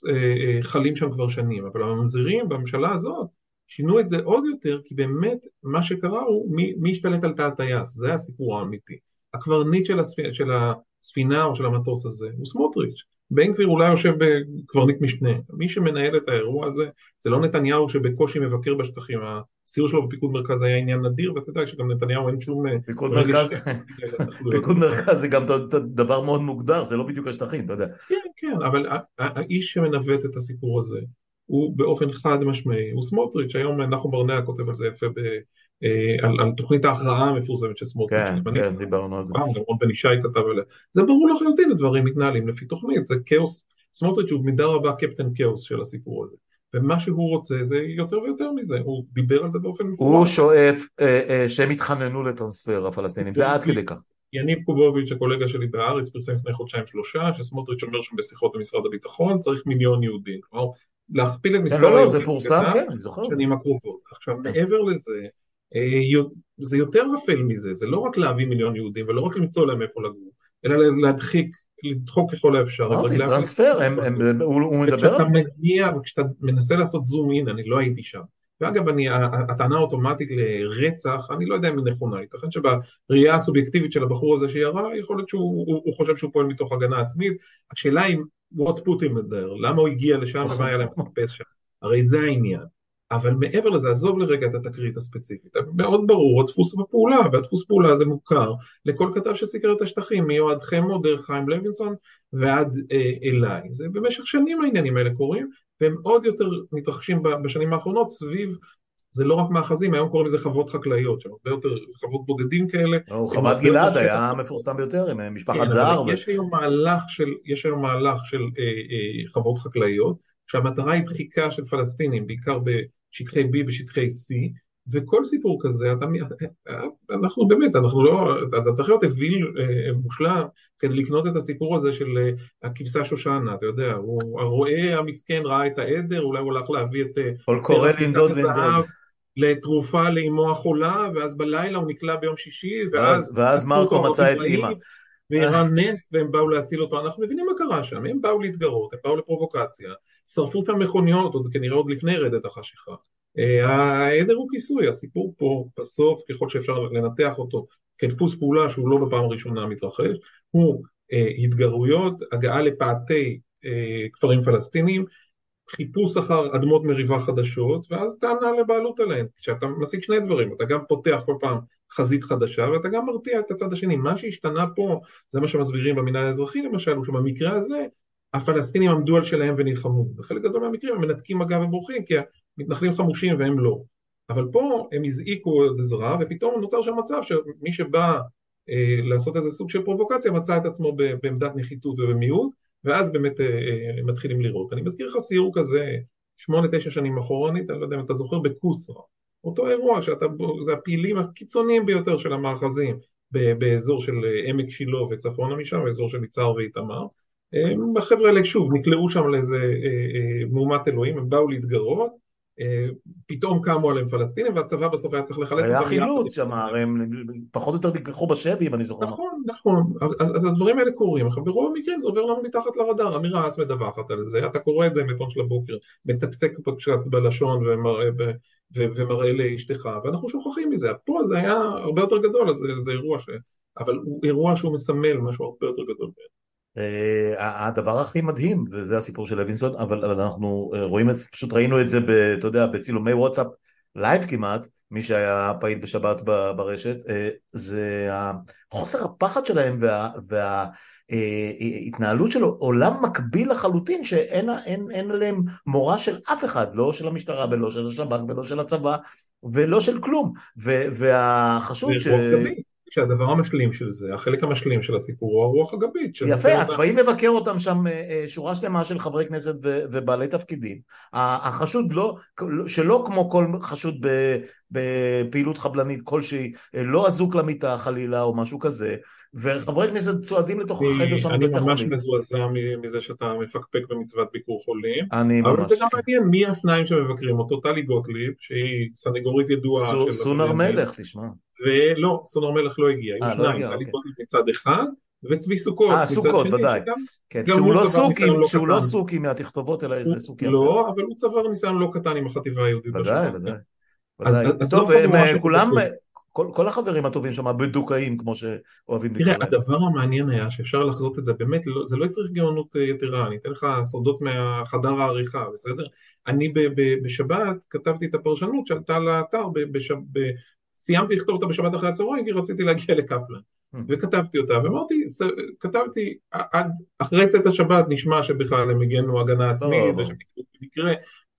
אה, אה, חלים שם כבר שנים, אבל הממזרים בממשלה הזאת שינו את זה עוד יותר, כי באמת מה שקרה הוא מי השתלט על תא הטייס, זה הסיפור האמיתי. הקברניט של, הספ... של הספינה או של המטוס הזה הוא סמוטריץ'. בן גביר אולי יושב בקברניט משנה, מי שמנהל את האירוע הזה זה לא נתניהו שבקושי מבקר בשטחים, הסיור שלו בפיקוד מרכז היה עניין נדיר ואתה יודע שגם נתניהו אין שום... אה, פיקוד מרכז, פיקוד מרכז זה גם דבר מאוד מוגדר, זה לא בדיוק השטחים, אתה יודע. כן, כן, אבל האיש שמנווט את הסיפור הזה הוא באופן חד משמעי, הוא סמוטריץ', היום נחום ברנע כותב על זה יפה ב... על, על תוכנית ההכרעה המפורסמת של סמוטריץ'. כן, כן, דיברנו על זה. גם רון בן ישי כתב עליה. זה ברור לחלוטין, הדברים מתנהלים לפי תוכנית, זה כאוס, סמוטריץ' הוא במידה רבה קפטן כאוס של הסיפור הזה. ומה שהוא רוצה זה יותר ויותר מזה, הוא דיבר על זה באופן מפורט. הוא שואף אה, אה, שהם יתחננו לטרנספר הפלסטינים, זה עד כדי כך. יניב קובוביץ', הקולגה שלי בארץ, פרסם לפני חודשיים שלושה, שסמוטריץ' אומר שם בשיחות במשרד הביטחון, צריך מיליון יהודים. כלומר, להכפיל את מספר היהודים. לא, לא, זה פורסם, כן, אני זוכר. שנים הקרובות. עכשיו, מעבר לזה, אה, זה יותר אפל מזה, זה לא רק להביא מיליון יהודים ולא רק למצוא להם איפה לגור, אלא להדחיק, לדחוק ככל האפשר. אמרתי, טרנספר, הוא מדבר על זה. וכשאתה מגיע וכשאתה מנסה לעשות זום אין, אני לא הייתי שם. ואגב, אני, הטענה האוטומטית לרצח, אני לא יודע אם היא נכונה, ייתכן שבראייה הסובייקטיבית של הבחור הזה שירה, יכול להיות שהוא הוא, הוא חושב שהוא פועל מתוך הגנה עצמית, השאלה היא, what put him there, למה הוא הגיע לשם ומה היה להם לחפש שם, הרי זה העניין. אבל מעבר לזה, עזוב לרגע את התקרית הספציפית, מאוד ברור הדפוס בפעולה, והדפוס פעולה הזה מוכר לכל כתב שסיקר את השטחים, מיועד חמו דרך חיים לוינסון ועד אה, אליי. זה במשך שנים העניינים האלה קורים, והם עוד יותר מתרחשים בשנים האחרונות סביב זה לא רק מאחזים, היום קוראים לזה חוות חקלאיות, שהרבה יותר, זה חוות בודדים כאלה. חוות גלעד היה המפורסם ביותר עם משפחת כן, זהר. יש היום מהלך של, יש היום מהלך של אה, אה, חוות חקלאיות, שהמטרה היא דחיקה של פלסטינים, בעיקר בשטחי B ושטחי C, וכל סיפור כזה, אתה, אנחנו באמת, אנחנו לא, אתה צריך להיות אוויל אה, מושלם כדי לקנות את הסיפור הזה של אה, הכבשה שושנה, אתה יודע, הוא, הרועה המסכן ראה את העדר, אולי הוא הלך להביא את... כל קורא לנדוד לנדוד. לתרופה לאמו החולה, ואז בלילה הוא נקלע ביום שישי, ואז, ואז מרקו מצא את אימא. ואיראן נס והם באו להציל אותו, אנחנו מבינים מה קרה שם, הם באו להתגרות, הם באו לפרובוקציה, שרפו את המכוניות, עוד כנראה עוד לפני רדת החשיכה. אה, העדר הוא כיסוי, הסיפור פה בסוף, ככל שאפשר לנתח אותו כדפוס פעולה שהוא לא בפעם הראשונה מתרחש, הוא אה, התגרויות, הגעה לפאתי אה, כפרים פלסטינים, חיפוש אחר אדמות מריבה חדשות, ואז טענה לבעלות עליהן. כשאתה משיג שני דברים, אתה גם פותח כל פעם חזית חדשה, ואתה גם מרתיע את הצד השני. מה שהשתנה פה, זה מה שמסבירים במינהל האזרחי למשל, הוא שבמקרה הזה, הפלסטינים עמדו על שלהם ונלחמו. בחלק גדול מהמקרים הם מנתקים מגע ובורחים, כי המתנחלים חמושים והם לא. אבל פה הם הזעיקו עוד עזרה, ופתאום נוצר שם מצב שמי שבא אה, לעשות איזה סוג של פרובוקציה, מצא את עצמו בעמדת נחיתות ובמיעוט, ואז באמת אה, אה, מתחילים לראות. אני מזכיר לך סיור כזה שמונה, תשע שנים אחורנית, אני לא יודע אם אתה זוכר, בקוסרה. אותו אירוע שאתה, זה הפעילים הקיצוניים ביותר של המאחזים באזור של אה, עמק שילה וצפונה משם, באזור של יצהר ואיתמר. החבר'ה האלה שוב נקלעו שם לאיזה מהומת אלוהים, הם באו להתגרות, פתאום קמו עליהם פלסטינים והצבא בסוף היה צריך לחלץ אותם. היה חילוץ שם, הרי הם פחות או יותר נלקחו בשבי אם אני זוכר. נכון, נכון, אז, אז הדברים האלה קורים, עכשיו ברוב המקרים זה עובר לנו מתחת לרדאר, אמירה אס מדווחת על זה, אתה קורא את זה עם עיתון של הבוקר, מצקצק בלשון ומראה, ומראה לאשתך, ואנחנו שוכחים מזה, פה זה היה הרבה יותר גדול, אז זה, זה אירוע ש... אבל הוא אירוע שהוא מסמל משהו הרבה יותר גדול. אה, הדבר הכי מדהים, וזה הסיפור של לוינסון, אבל, אבל אנחנו אה, רואים את זה, פשוט ראינו את זה, ב, אתה יודע, בצילומי וואטסאפ live כמעט, מי שהיה פעיל בשבת ברשת, אה, זה חוסר הפחד שלהם וה... וה התנהלות של עולם מקביל לחלוטין שאין אין, אין עליהם מורא של אף אחד, לא של המשטרה ולא של השב"כ ולא של הצבא ולא של כלום. והחשוד ש... שהדבר המשלים של זה, החלק המשלים של הסיפור הוא הרוח הגבית. יפה, אז באים לבקר אותם שם אה, אה, שורה שלמה של חברי כנסת ובעלי תפקידים. החשוד לא, שלא כמו כל חשוד בפעילות חבלנית כלשהי, אה, לא אזוק למיטה חלילה או משהו כזה, וחברי כנסת צועדים לתוך החדר שם בבית החולים. אני ממש מזועזע מזה שאתה מפקפק במצוות ביקור חולים. אני ממש... אבל זה גם מעניין מי השניים שמבקרים אותו, טלי גוטליב, שהיא סנגורית ידועה. סונר מלך, תשמע. ולא, סונר מלך לא הגיע, היו לא שניים, טלי אוקיי. גוטליב מצד אחד, וצבי סוכות. אה, סוכות, ודאי. כן, שהוא לא סוכי, לא שהוא לא סוכי מהתכתובות, אלא איזה סוכי. לא, אבל הוא צבר ניסיון לא קטן עם החטיבה היהודית. ודאי, ודאי. ודאי. טוב, הם כולם... כל, כל החברים הטובים שם בדוקאים, כמו שאוהבים לקרוא להם. תראה, הדבר המעניין היה שאפשר לחזות את זה, באמת, לא, זה לא צריך גאונות אה, יתרה, אני אתן לך סודות מהחדר העריכה, בסדר? אני ב, ב, בשבת כתבתי את הפרשנות שעלתה לאתר, ב, בשב, ב, סיימתי לכתוב אותה בשבת אחרי הצהריים, כי רציתי להגיע לקפלן. Mm. וכתבתי אותה, ואמרתי, כתבתי, עד אחרי צאת השבת נשמע שבכלל הם הגנו הגנה עצמית, ושבמקרה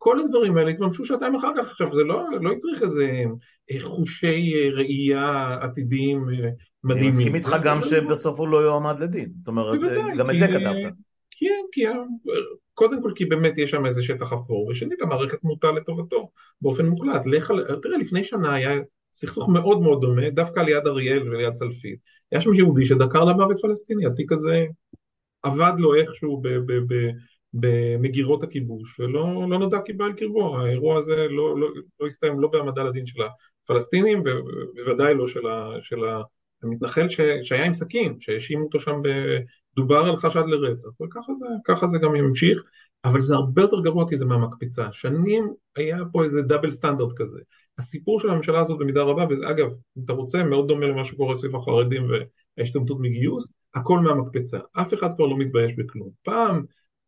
כל הדברים האלה התממשו שעתיים אחר כך, עכשיו זה לא, לא הצריך איזה אה, חושי אה, ראייה עתידיים אה, מדהימים. אני מסכים איתך גם שבסוף הוא לא יועמד לדין, זאת אומרת, גם את זה כתבת. כן, כי קודם כל כי באמת יש שם איזה שטח אפור, ושנית המערכת מוטה לטובתו באופן מוחלט. לך, תראה, לפני שנה היה סכסוך מאוד מאוד דומה, דווקא ליד אריאל וליד צלפית. היה שם יהודי שדקר למוות פלסטיני, התיק הזה עבד לו איכשהו ב... ב, ב במגירות הכיבוש, ולא לא נודע כי בא על קרבו, האירוע הזה לא, לא, לא הסתיים לא בהעמדה לדין של הפלסטינים, ובוודאי לא של, ה, של המתנחל ש, שהיה עם סכין, שהאשימו אותו שם, דובר על חשד לרצח, וככה זה, זה גם ימשיך, אבל זה הרבה יותר גרוע כי זה מהמקפיצה. שנים היה פה איזה דאבל סטנדרט כזה. הסיפור של הממשלה הזאת במידה רבה, וזה אגב, אם אתה רוצה, מאוד דומה למה שקורה סביב החרדים וההשתמטות מגיוס, הכל מהמקפצה. אף אחד כבר לא מתבייש בכלום. פעם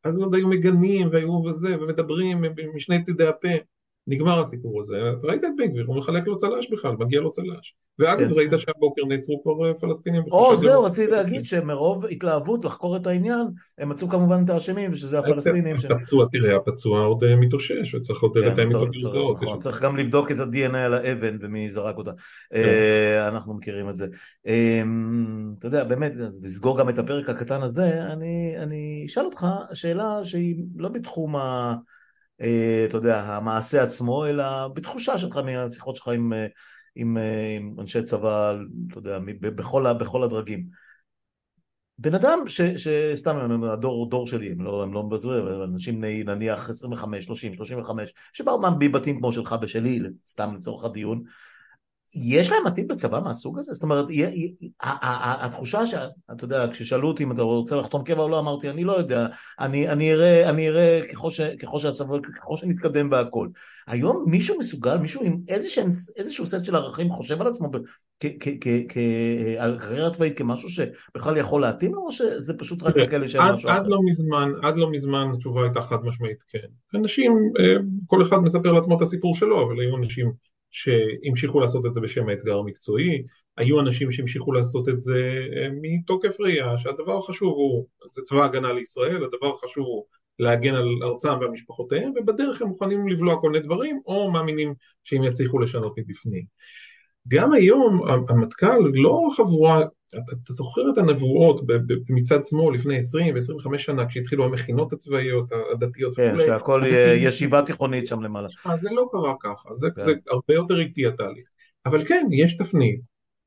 אז עוד היו מגנים והיו וזה, ומדברים משני צידי הפה. נגמר הסיפור הזה, ראית את בן גביר, הוא מחלק לו צל"ש בכלל, מגיע לו צל"ש. ואגב, כן. ראית שהבוקר נעצרו כבר פלסטינים. או זהו, רציתי להגיד שמרוב התלהבות לחקור את העניין, הם מצאו כמובן את האשמים, ושזה הפלסטינים. הפצוע, תראה, הפצוע עוד אה, מתאושש, וצריך עוד כן, לתאם איתו גרסאות. נכון, צריך גם לבדוק את ה-DNA על האבן ומי זרק אותה. כן. אה, אנחנו מכירים את זה. אה, אתה יודע, באמת, לסגור גם את הפרק הקטן הזה, אני אני אשאל אותך שאלה שהיא לא בתחום ה... אה, אתה יודע, המעשה עצמו, אלא בתחושה שלך מהשיחות שלך עם, אה, עם, אה, עם אנשי צבא, אתה יודע, בכל, בכל הדרגים. בן אדם ש, שסתם, הדור דור שלי, הם לא, הם לא מבזרים, אבל אנשים בני נניח 25, 30, 35, שבאו מבתים כמו שלך ושלי, סתם לצורך הדיון, יש להם עתיד בצבא מהסוג הזה? זאת אומרת, התחושה שאתה יודע, כששאלו אותי אם אתה רוצה לחתום קבע או לא, אמרתי, אני לא יודע, אני, אני אראה, אני אראה ככל, ש, ככל שהצבא, ככל שנתקדם בהכל. היום מישהו מסוגל, מישהו עם איזשהם, איזשהו סט של ערכים חושב על עצמו על קריירה צבאית כמשהו שבכלל יכול להתאים לו, או שזה פשוט רק לכאלה שאין עד, משהו עד אחר? לא מזמן, עד לא מזמן התשובה הייתה חד משמעית כן. אנשים, אה, כל אחד מספר לעצמו את הסיפור שלו, אבל היו אנשים שהמשיכו לעשות את זה בשם האתגר המקצועי, היו אנשים שהמשיכו לעשות את זה אה, מתוקף ראייה שהדבר החשוב הוא, זה צבא הגנה לישראל, הדבר החשוב הוא להגן על ארצם ועל משפחותיהם, ובדרך הם מוכנים לבלוע כל מיני דברים, או מאמינים שהם יצליחו לשנות מבפנים. גם היום המטכ"ל לא חבורה, אתה, אתה זוכר את הנבואות מצד שמאל לפני 20 ו-25 שנה כשהתחילו המכינות הצבאיות הדתיות כן, וכולי, שהכל יהיה ישיבה תיכונית שם למעלה. אז זה לא קרה ככה, זה, כן. זה הרבה יותר איטי התהליך. אבל כן, יש תפנית,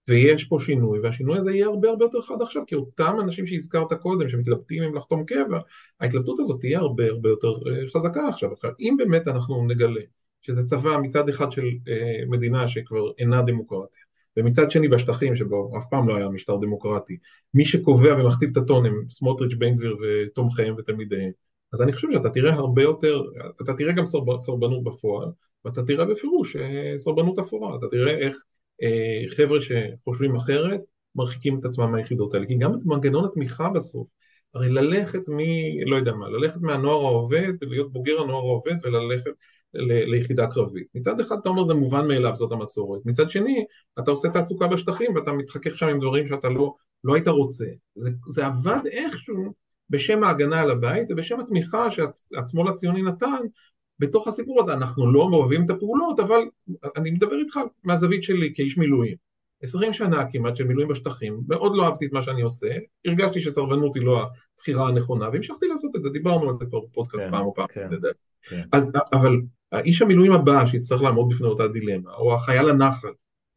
ויש פה שינוי, והשינוי הזה יהיה הרבה הרבה יותר חד עכשיו, כי אותם אנשים שהזכרת קודם, שמתלבטים אם לחתום קבע, ההתלבטות הזאת תהיה הרבה הרבה יותר אה, חזקה עכשיו. עכשיו, אם באמת אנחנו נגלה שזה צבא מצד אחד של אה, מדינה שכבר אינה דמוקרטיה, ומצד שני בשטחים שבו אף פעם לא היה משטר דמוקרטי, מי שקובע ומכתיב את הטון הם סמוטריץ', בן גביר ותומכיהם ותלמידיהם, אז אני חושב שאתה תראה הרבה יותר, אתה תראה גם סרב, סרבנות בפועל, ואתה תראה בפירוש אה, סרבנות אפורה, אתה תראה איך אה, חבר'ה שחושבים אחרת מרחיקים את עצמם מהיחידות האלה, כי גם את מנגנון התמיכה בסוף, הרי ללכת מ... לא יודע מה, ללכת מהנוער העובד, להיות בוגר הנוער העובד וללכת ל- ליחידה קרבית. מצד אחד אתה אומר זה מובן מאליו, זאת המסורת, מצד שני אתה עושה תעסוקה בשטחים ואתה מתחכך שם עם דברים שאתה לא, לא היית רוצה. זה, זה עבד איכשהו בשם ההגנה על הבית ובשם התמיכה שהשמאל הציוני נתן בתוך הסיפור הזה. אנחנו לא אוהבים את הפעולות, אבל אני מדבר איתך מהזווית שלי כאיש מילואים. עשרים שנה כמעט של מילואים בשטחים, מאוד לא אהבתי את מה שאני עושה, הרגשתי שסרבנות היא לא הבחירה הנכונה, והמשכתי לעשות את זה, דיברנו על זה כבר בפודקאסט כן, פעם או פעם, כן, לדעתי. כן. אז, אבל האיש המילואים הבא שיצטרך לעמוד בפני אותה דילמה, או החייל הנחל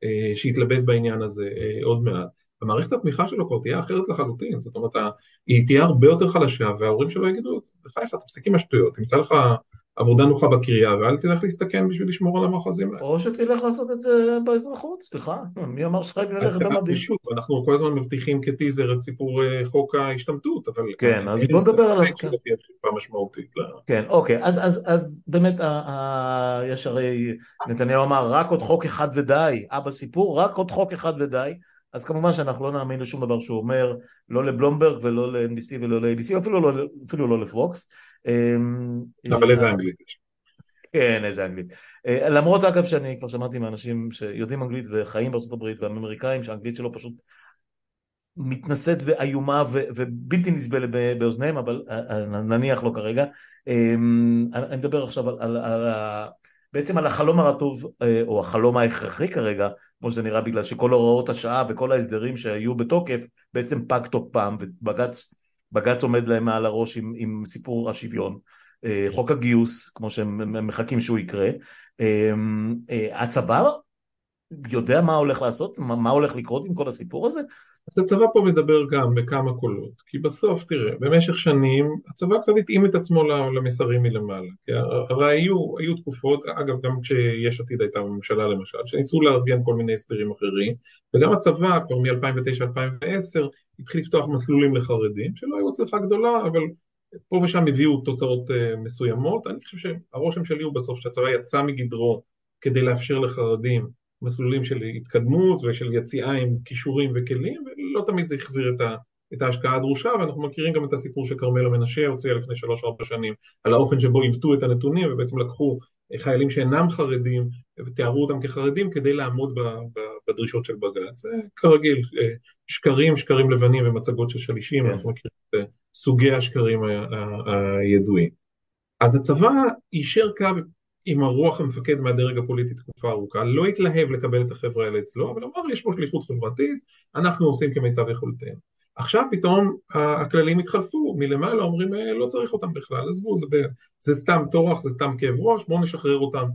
אה, שיתלבט בעניין הזה אה, עוד מעט, המערכת התמיכה שלו כבר תהיה אחרת לחלוטין, זאת אומרת, היא תהיה הרבה יותר חלשה, וההורים שלו יגידו, בחייך, תפסיק עם השטויות, תמצא לך עבודה נוחה בקריה, ואל תלך להסתכן בשביל לשמור על המאחזים האלה. או שתלך לעשות את זה באזרחות, סליחה, מי אמר שחייב ללכת המדהים? שוב, אנחנו כל הזמן מבטיחים כטיזר את סיפור אה, חוק ההשתמטות, אבל... כן, אז בוא נדבר עליו, כן. תהיה משמעותית. כן, אוקיי, אז, באמת יש הרי, נתניהו אמר רק עוד חוק אחד ודי, אבא סיפור, רק עוד חוק אחד ודי, אז כמובן שאנחנו לא נאמין לשום דבר שהוא אומר, לא לבלומברג ולא ל-NBC ולא ל-ABC, אפילו לא, אפילו לא לפוקס. אמ, אבל איזה אנגלית יש? כן, איזה אנגלית. אה, למרות אגב שאני כבר שמעתי מאנשים שיודעים אנגלית וחיים בארצות הברית והאמריקאים שהאנגלית שלו פשוט מתנשאת ואיומה ו- ובלתי נסבלת באוזניהם, אבל אה, אה, נניח לא כרגע. אה, אני מדבר עכשיו על, על, על ה... בעצם על החלום הרטוב, אה, או החלום ההכרחי כרגע, כמו שזה נראה, בגלל שכל הוראות השעה וכל ההסדרים שהיו בתוקף בעצם פג תוקפם, ובג"ץ בג"ץ עומד להם מעל הראש עם, עם סיפור השוויון. אה, חוק הגיוס, כמו שהם מחכים שהוא יקרה. אה, אה, הצבא יודע מה הולך לעשות, מה, הולך לקרות עם כל הסיפור הזה? אז הצבא פה מדבר גם בכמה קולות, כי בסוף, תראה, במשך שנים הצבא קצת התאים את עצמו למסרים מלמעלה. הרי היו, היו תקופות, אגב, גם כשיש עתיד הייתה בממשלה למשל, שניסו לארגן כל מיני הסדרים אחרים, וגם הצבא כבר מ-2009-2010 התחיל לפתוח מסלולים לחרדים, שלא היו הצלחה גדולה, אבל פה ושם הביאו תוצאות uh, מסוימות. אני חושב שהרושם שלי הוא בסוף שהצבא יצא מגדרו כדי לאפשר לחרדים מסלולים של התקדמות ושל יציאה עם כישורים וכלים, ולא תמיד זה החזיר את, ה, את ההשקעה הדרושה, ואנחנו מכירים גם את הסיפור שכרמלה מנשה הוציאה לפני שלוש-ארבע שנים, על האופן שבו עיוותו את הנתונים, ובעצם לקחו חיילים שאינם חרדים, ותיארו אותם כחרדים כדי לעמוד בדרישות של בג"ץ. כרגיל, שקרים, שקרים לבנים ומצגות של שלישים, כן. אנחנו מכירים את סוגי השקרים הידועים. אז הצבא יישר קו עם הרוח המפקד מהדרג הפוליטי תקופה ארוכה, לא התלהב לקבל את החבר'ה האלה אצלו, אבל אמר יש פה שליחות חברתית, אנחנו עושים כמיטב יכולתנו. עכשיו פתאום הכללים התחלפו, מלמעלה אומרים אה, לא צריך אותם בכלל, עזבו, זה, זה סתם טורח, זה סתם כאב ראש, בואו נשחרר אותם.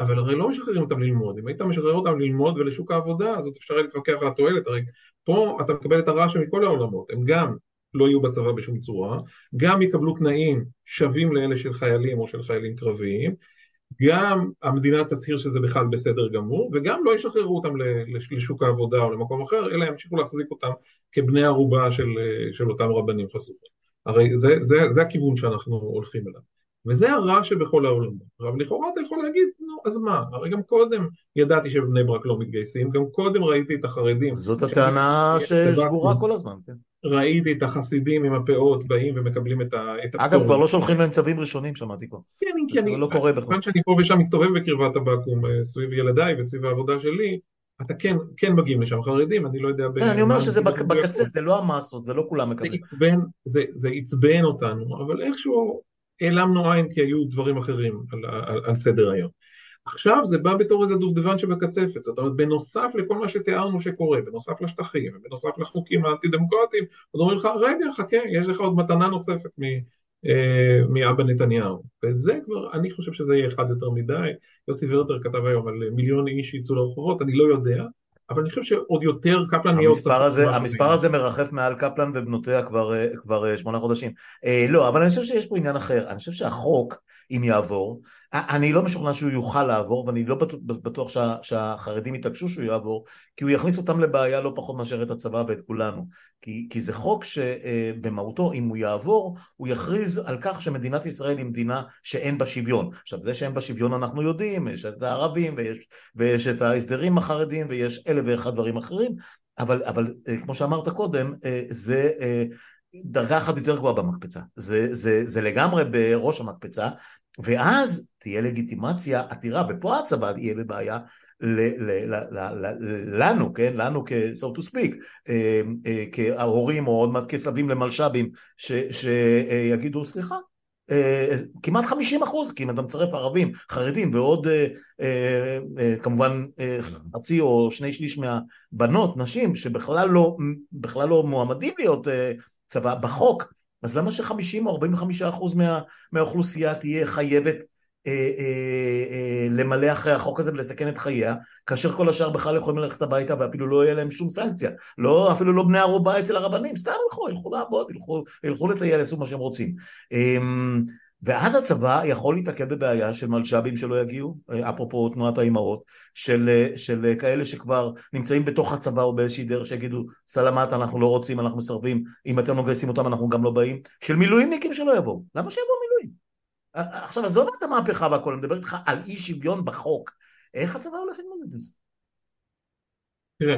אבל הרי לא משחררים אותם ללמוד, אם היית משחרר אותם ללמוד ולשוק העבודה, אז עוד אפשר להתווכח על התועלת, הרי פה אתה מקבל את הרעש מכל העולמות, הם גם לא יהיו בצבא בשום צורה, גם יקבלו תנאים שווים לאלה של חיילים או של חיילים קרביים, גם המדינה תצהיר שזה בכלל בסדר גמור, וגם לא ישחררו אותם לשוק העבודה או למקום אחר, אלא ימשיכו להחזיק אותם כבני ערובה של, של אותם רבנים חשופים. הרי זה, זה, זה הכיוון שאנחנו הולכים אליו. וזה הרע שבכל העולמות. עכשיו לכאורה אתה יכול להגיד, נו אז מה, הרי גם קודם ידעתי שבני ברק לא מתגייסים, גם קודם ראיתי את החרדים. זאת הטענה ששבורה כל הזמן, כן. ראיתי את החסידים עם הפאות באים ומקבלים את הפטור. אגב, כבר לא שולחים להם צווים ראשונים, שמעתי פה. כן, אני... זה לא קורה בכלל. שאני פה ושם מסתובב בקרבת הבקו"ם אה, סביב ילדיי וסביב העבודה שלי, אתה כן, כן מגיעים לשם חרדים, אני לא יודע... כן, אני אומר שזה בקצה, זה לא המסות, זה לא כולם מקבלים. זה עצבן אותנו, אבל איכשהו העלמנו עין כי היו דברים אחרים על, על, על סדר היום. עכשיו זה בא בתור איזה דובדבן שבקצפת, זאת אומרת בנוסף לכל מה שתיארנו שקורה, בנוסף לשטחים, בנוסף לחוקים האנטי דמוקרטיים, עוד אומרים לך רגע חכה יש לך עוד מתנה נוספת מ, אה, מאבא נתניהו, וזה כבר, אני חושב שזה יהיה אחד יותר מדי, יוסי ורטר כתב היום על מיליון איש שיצאו לרחובות, אני לא יודע, אבל אני חושב שעוד יותר קפלן יהיה עוד קצת... המספר הזה מרחף מעל קפלן ובנותיה כבר, אה, כבר אה, שמונה חודשים. אה, לא, אבל אני חושב שיש פה עניין אחר. אני חושב שהחוק, אם יעבור, אני לא משוכנע שהוא יוכל לעבור, ואני לא בטוח שה, שהחרדים יתעקשו שהוא יעבור, כי הוא יכניס אותם לבעיה לא פחות מאשר את הצבא ואת כולנו. כי, כי זה חוק שבמהותו, אם הוא יעבור, הוא יכריז על כך שמדינת ישראל היא מדינה שאין בה שוויון. עכשיו, זה שאין בה שוויון אנחנו יודעים, יש את הערבים, ויש, ויש את ההסדרים החרדים, ויש אלף ואחד דברים אחרים, אבל, אבל כמו שאמרת קודם, זה... דרגה אחת יותר גבוהה במקפצה, זה, זה, זה לגמרי בראש המקפצה, ואז תהיה לגיטימציה עתירה, ופה הצבא יהיה בבעיה ל, ל, ל, ל, ל, לנו, כן, לנו כ-so to speak, אה, אה, כהורים או עוד מעט כסבים למלש"בים, שיגידו סליחה, אה, כמעט 50 אחוז, כי אם אתה מצרף ערבים, חרדים ועוד כמובן חצי או שני שליש מהבנות, נשים, שבכלל לא, לא מועמדים להיות צבא בחוק, אז למה ש-50 או 45 אחוז מה, מהאוכלוסייה תהיה חייבת אה, אה, אה, למלא אחרי החוק הזה ולסכן את חייה, כאשר כל השאר בכלל יכולים ללכת הביתה ואפילו לא יהיה להם שום סנקציה, לא, אפילו לא בני ערובה אצל הרבנים, סתם ילכו, ילכו לעבוד, ילכו, ילכו לטייל, יעשו מה שהם רוצים. אה, ואז הצבא יכול להתעכב בבעיה של מלש"בים שלא יגיעו, אפרופו תנועת האימהות, של, של כאלה שכבר נמצאים בתוך הצבא או באיזושהי דרך שיגידו סלמת אנחנו לא רוצים, אנחנו מסרבים, אם אתם לא מגייסים אותם אנחנו גם לא באים, של מילואימניקים שלא יבואו, למה שיבואו מילואים? עכשיו עזוב את המהפכה והכל, אני מדבר איתך על אי שוויון בחוק, איך הצבא הולך ללמוד את זה? תראה,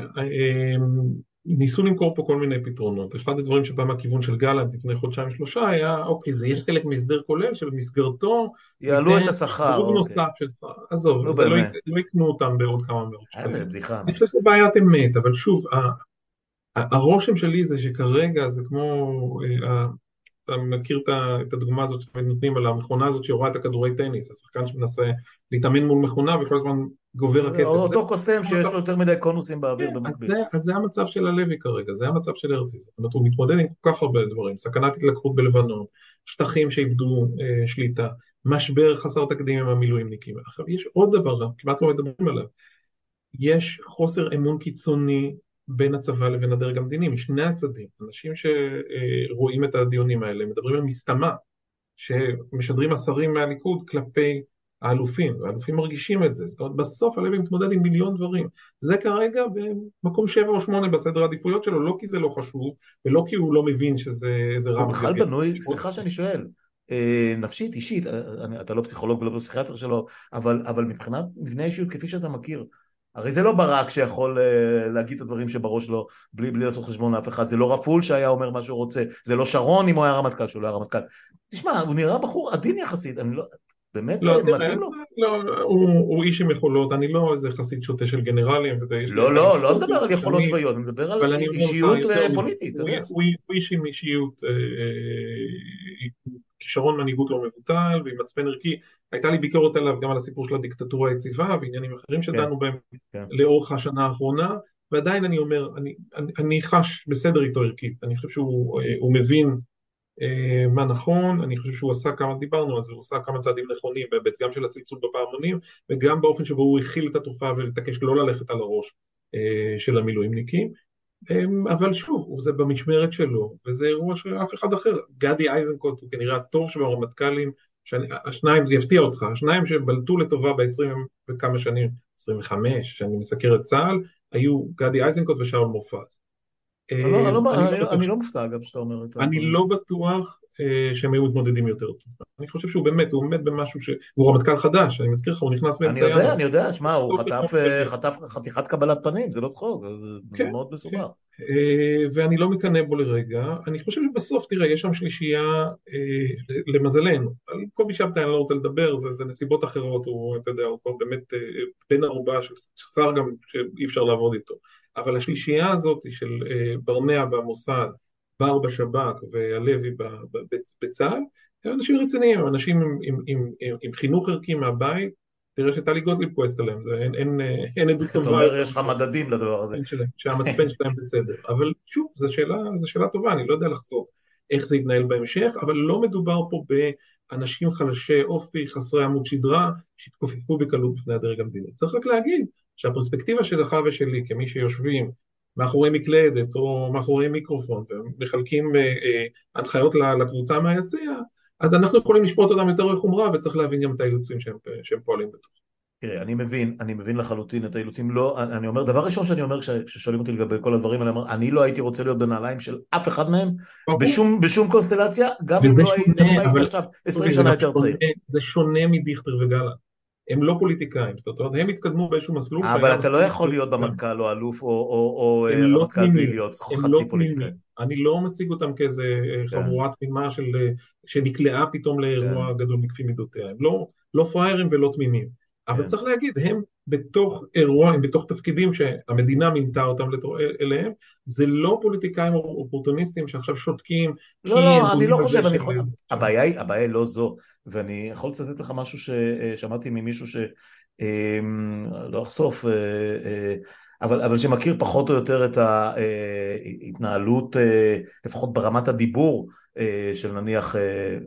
ניסו למכור פה כל מיני פתרונות. אחד הדברים שבא מהכיוון של גלנט לפני חודשיים שלושה היה, אוקיי, זה יהיה חלק מהסדר כולל שבמסגרתו... יעלו את השכר. אוקיי. נוסף של שכר. עזוב, לא, לא, לא יקנו אותם בעוד כמה מאות שקלים. איזה בדיחה. אני חושב שזה בעיית אמת, אבל שוב, הרושם שלי זה שכרגע זה כמו, אה, אתה מכיר את הדוגמה הזאת שאתם נותנים על המכונה הזאת שיורה את הכדורי טניס, השחקן שמנסה להתאמן מול מכונה וכל הזמן גובר הקצב. אותו קוסם שיש לו יותר מדי קונוסים באוויר במקביל. אז זה המצב של הלוי כרגע, זה המצב של הרצי. זאת אומרת, הוא מתמודד עם כל כך הרבה דברים, סכנת התלקחות בלבנון, שטחים שאיבדו אה, שליטה, משבר חסר תקדים עם המילואימניקים. עכשיו, יש עוד דבר, כמעט לא מדברים עליו. יש חוסר אמון קיצוני בין הצבא לבין הדרג המדיני, משני הצדדים. אנשים שרואים את הדיונים האלה מדברים על מסתמה, שמשדרים השרים מהליכוד כלפי האלופים, והאלופים מרגישים את זה, זאת אומרת בסוף הלוי מתמודד עם מיליון דברים, זה כרגע במקום שבע או שמונה בסדר העדיפויות שלו, לא כי זה לא חשוב, ולא כי הוא לא מבין שזה רע. הוא בכלל בנוי, סליחה שאני שואל, אה, נפשית, אישית, אה, אתה לא פסיכולוג ולא פסיכיאטר שלו, אבל, אבל מבחינת מבנה אישיות כפי שאתה מכיר, הרי זה לא ברק שיכול uh, להגיד את הדברים שבראש שלו בלי, בלי לעשות חשבון לאף אחד, זה לא רפול שהיה אומר מה שהוא רוצה, זה לא שרון אם הוא היה רמטכ"ל שהוא לא היה רמטכ"ל. תשמע, הוא נראה בחור עדין יחסית, אני לא... באמת לא, מתאים תראה, לו? לא, הוא, הוא איש עם יכולות, אני לא איזה חסיד שוטה של גנרלים. וזה- לא, לא, לא מדבר על יכולות צבאיות, אני מדבר על אישיות מזה, פוליטית, הוא- איש עם אישיות, אה, אה, כישרון מנהיגות לא מבוטל ועם מצפן ערכי, הייתה לי ביקורת עליו גם על הסיפור של הדיקטטורה היציבה ועניינים אחרים שדנו בהם כן. לאורך השנה האחרונה, ועדיין אני אומר, אני, אני, אני חש בסדר איתו ערכית, אני חושב שהוא אה, מבין אה, מה נכון, אני חושב שהוא עשה כמה, דיברנו על זה, הוא עשה כמה צעדים נכונים בהיבט גם של הצלצול בפעמונים וגם באופן שבו הוא הכיל את התופעה ולהתעקש לא ללכת על הראש אה, של המילואימניקים. אמ, אבל שוב, זה במשמרת שלו, וזה אירוע של אף אחד אחר. גדי איזנקוט הוא כנראה הטוב שברמטכ"לים, השניים, זה יפתיע אותך, השניים שבלטו לטובה ב-20 וכמה שנים, 25, שאני מסקר את צה"ל, היו גדי איזנקוט ושאול מופז. אני לא- אני לא- אמ, אני אני לא אני מופתע אגב שאתה אומר את אני הדברים. לא בטוח אה, שהם היו מתמודדים יותר טוב. אני חושב שהוא באמת, הוא עומד במשהו ש... הוא רמטכ"ל חדש, אני מזכיר לך, הוא נכנס אני באמצע יודע, ינואר. אני יודע, שמע, הוא טוב, חטף, טוב, אה, טוב. חטף חתיכת קבלת פנים, זה לא צחוק, זה כן, מאוד מסובך. אה, ואני לא מקנא בו לרגע. אני חושב שבסוף, תראה, יש שם שלישייה, אה, למזלנו. על קובי שבתאי אני לא רוצה לדבר, זה, זה נסיבות אחרות, הוא, אתה יודע, הוא כבר באמת בן ערובה של שר גם שאי אפשר לעבוד איתו. אבל השלישייה הזאת של ברנע במוסד, בר בשב"כ והלוי בצה"ל, הם אנשים רציניים, הם אנשים עם, עם, עם, עם, עם חינוך ערכי מהבית. תראה שטלי גוטליב כועסת עליהם, זה, אין, אין, אין עדות אתה טובה. אומר, יותר יש לך. מדדים לדבר הזה. שלהם, שהמצפן שלהם בסדר. אבל שוב, זו שאלה, זו שאלה טובה, אני לא יודע לחזור איך זה יתנהל בהמשך, אבל לא מדובר פה באנשים חלשי אופי, חסרי עמוד שדרה, שהתכופפו בקלות בפני הדרג המדיני. צריך רק להגיד שהפרספקטיבה שלך ושלי, כמי שיושבים מאחורי מקלדת או מאחורי מיקרופון ומחלקים אה, אה, הנחיות לקבוצה מהיציע, אז אנחנו יכולים לשפוט אותם יותר בחומרה וצריך להבין גם את האילוצים שהם, שהם פועלים בתוך. תראה, אני מבין, אני מבין לחלוטין את האילוצים, לא, אני אומר, דבר ראשון שאני אומר כש- כששואלים אותי לגבי כל הדברים אני אומר, אני לא הייתי רוצה להיות בנעליים של אף אחד מהם, בשום, בשום קונסטלציה, גם אם לא הייתי, עכשיו 20 זה שנה יותר צעיר. זה שונה מדיכטר וגלנט. הם לא פוליטיקאים, זאת אומרת, הם התקדמו באיזשהו מסלול. אבל שהיה אתה לא יכול להיות. במטכ"ל או אלוף או, אה, לא רמטכ"ל בלי להיות חצי לא פוליטיקאי. אני לא מציג אותם כאיזה אה, כן. חבורה תמימה אה, שנקלעה פתאום לאירוע כן. גדול מכפי מידותיה. הם לא, לא פראיירים ולא תמימים. אבל כן. צריך להגיד, הם בתוך אירוע, הם בתוך תפקידים שהמדינה מינתה אותם לתו- אליהם, זה לא פוליטיקאים אופורטוניסטים שעכשיו שותקים. לא, לא, אני לא חושב, אני יכול... הבעיה היא, הבעיה היא לא זו, ואני יכול לצטט לך משהו ששמעתי ממישהו ש... אמ, לא אחשוף, אה, אה, אבל, אבל שמכיר פחות או יותר את ההתנהלות, אה, לפחות ברמת הדיבור, אה, של נניח אה,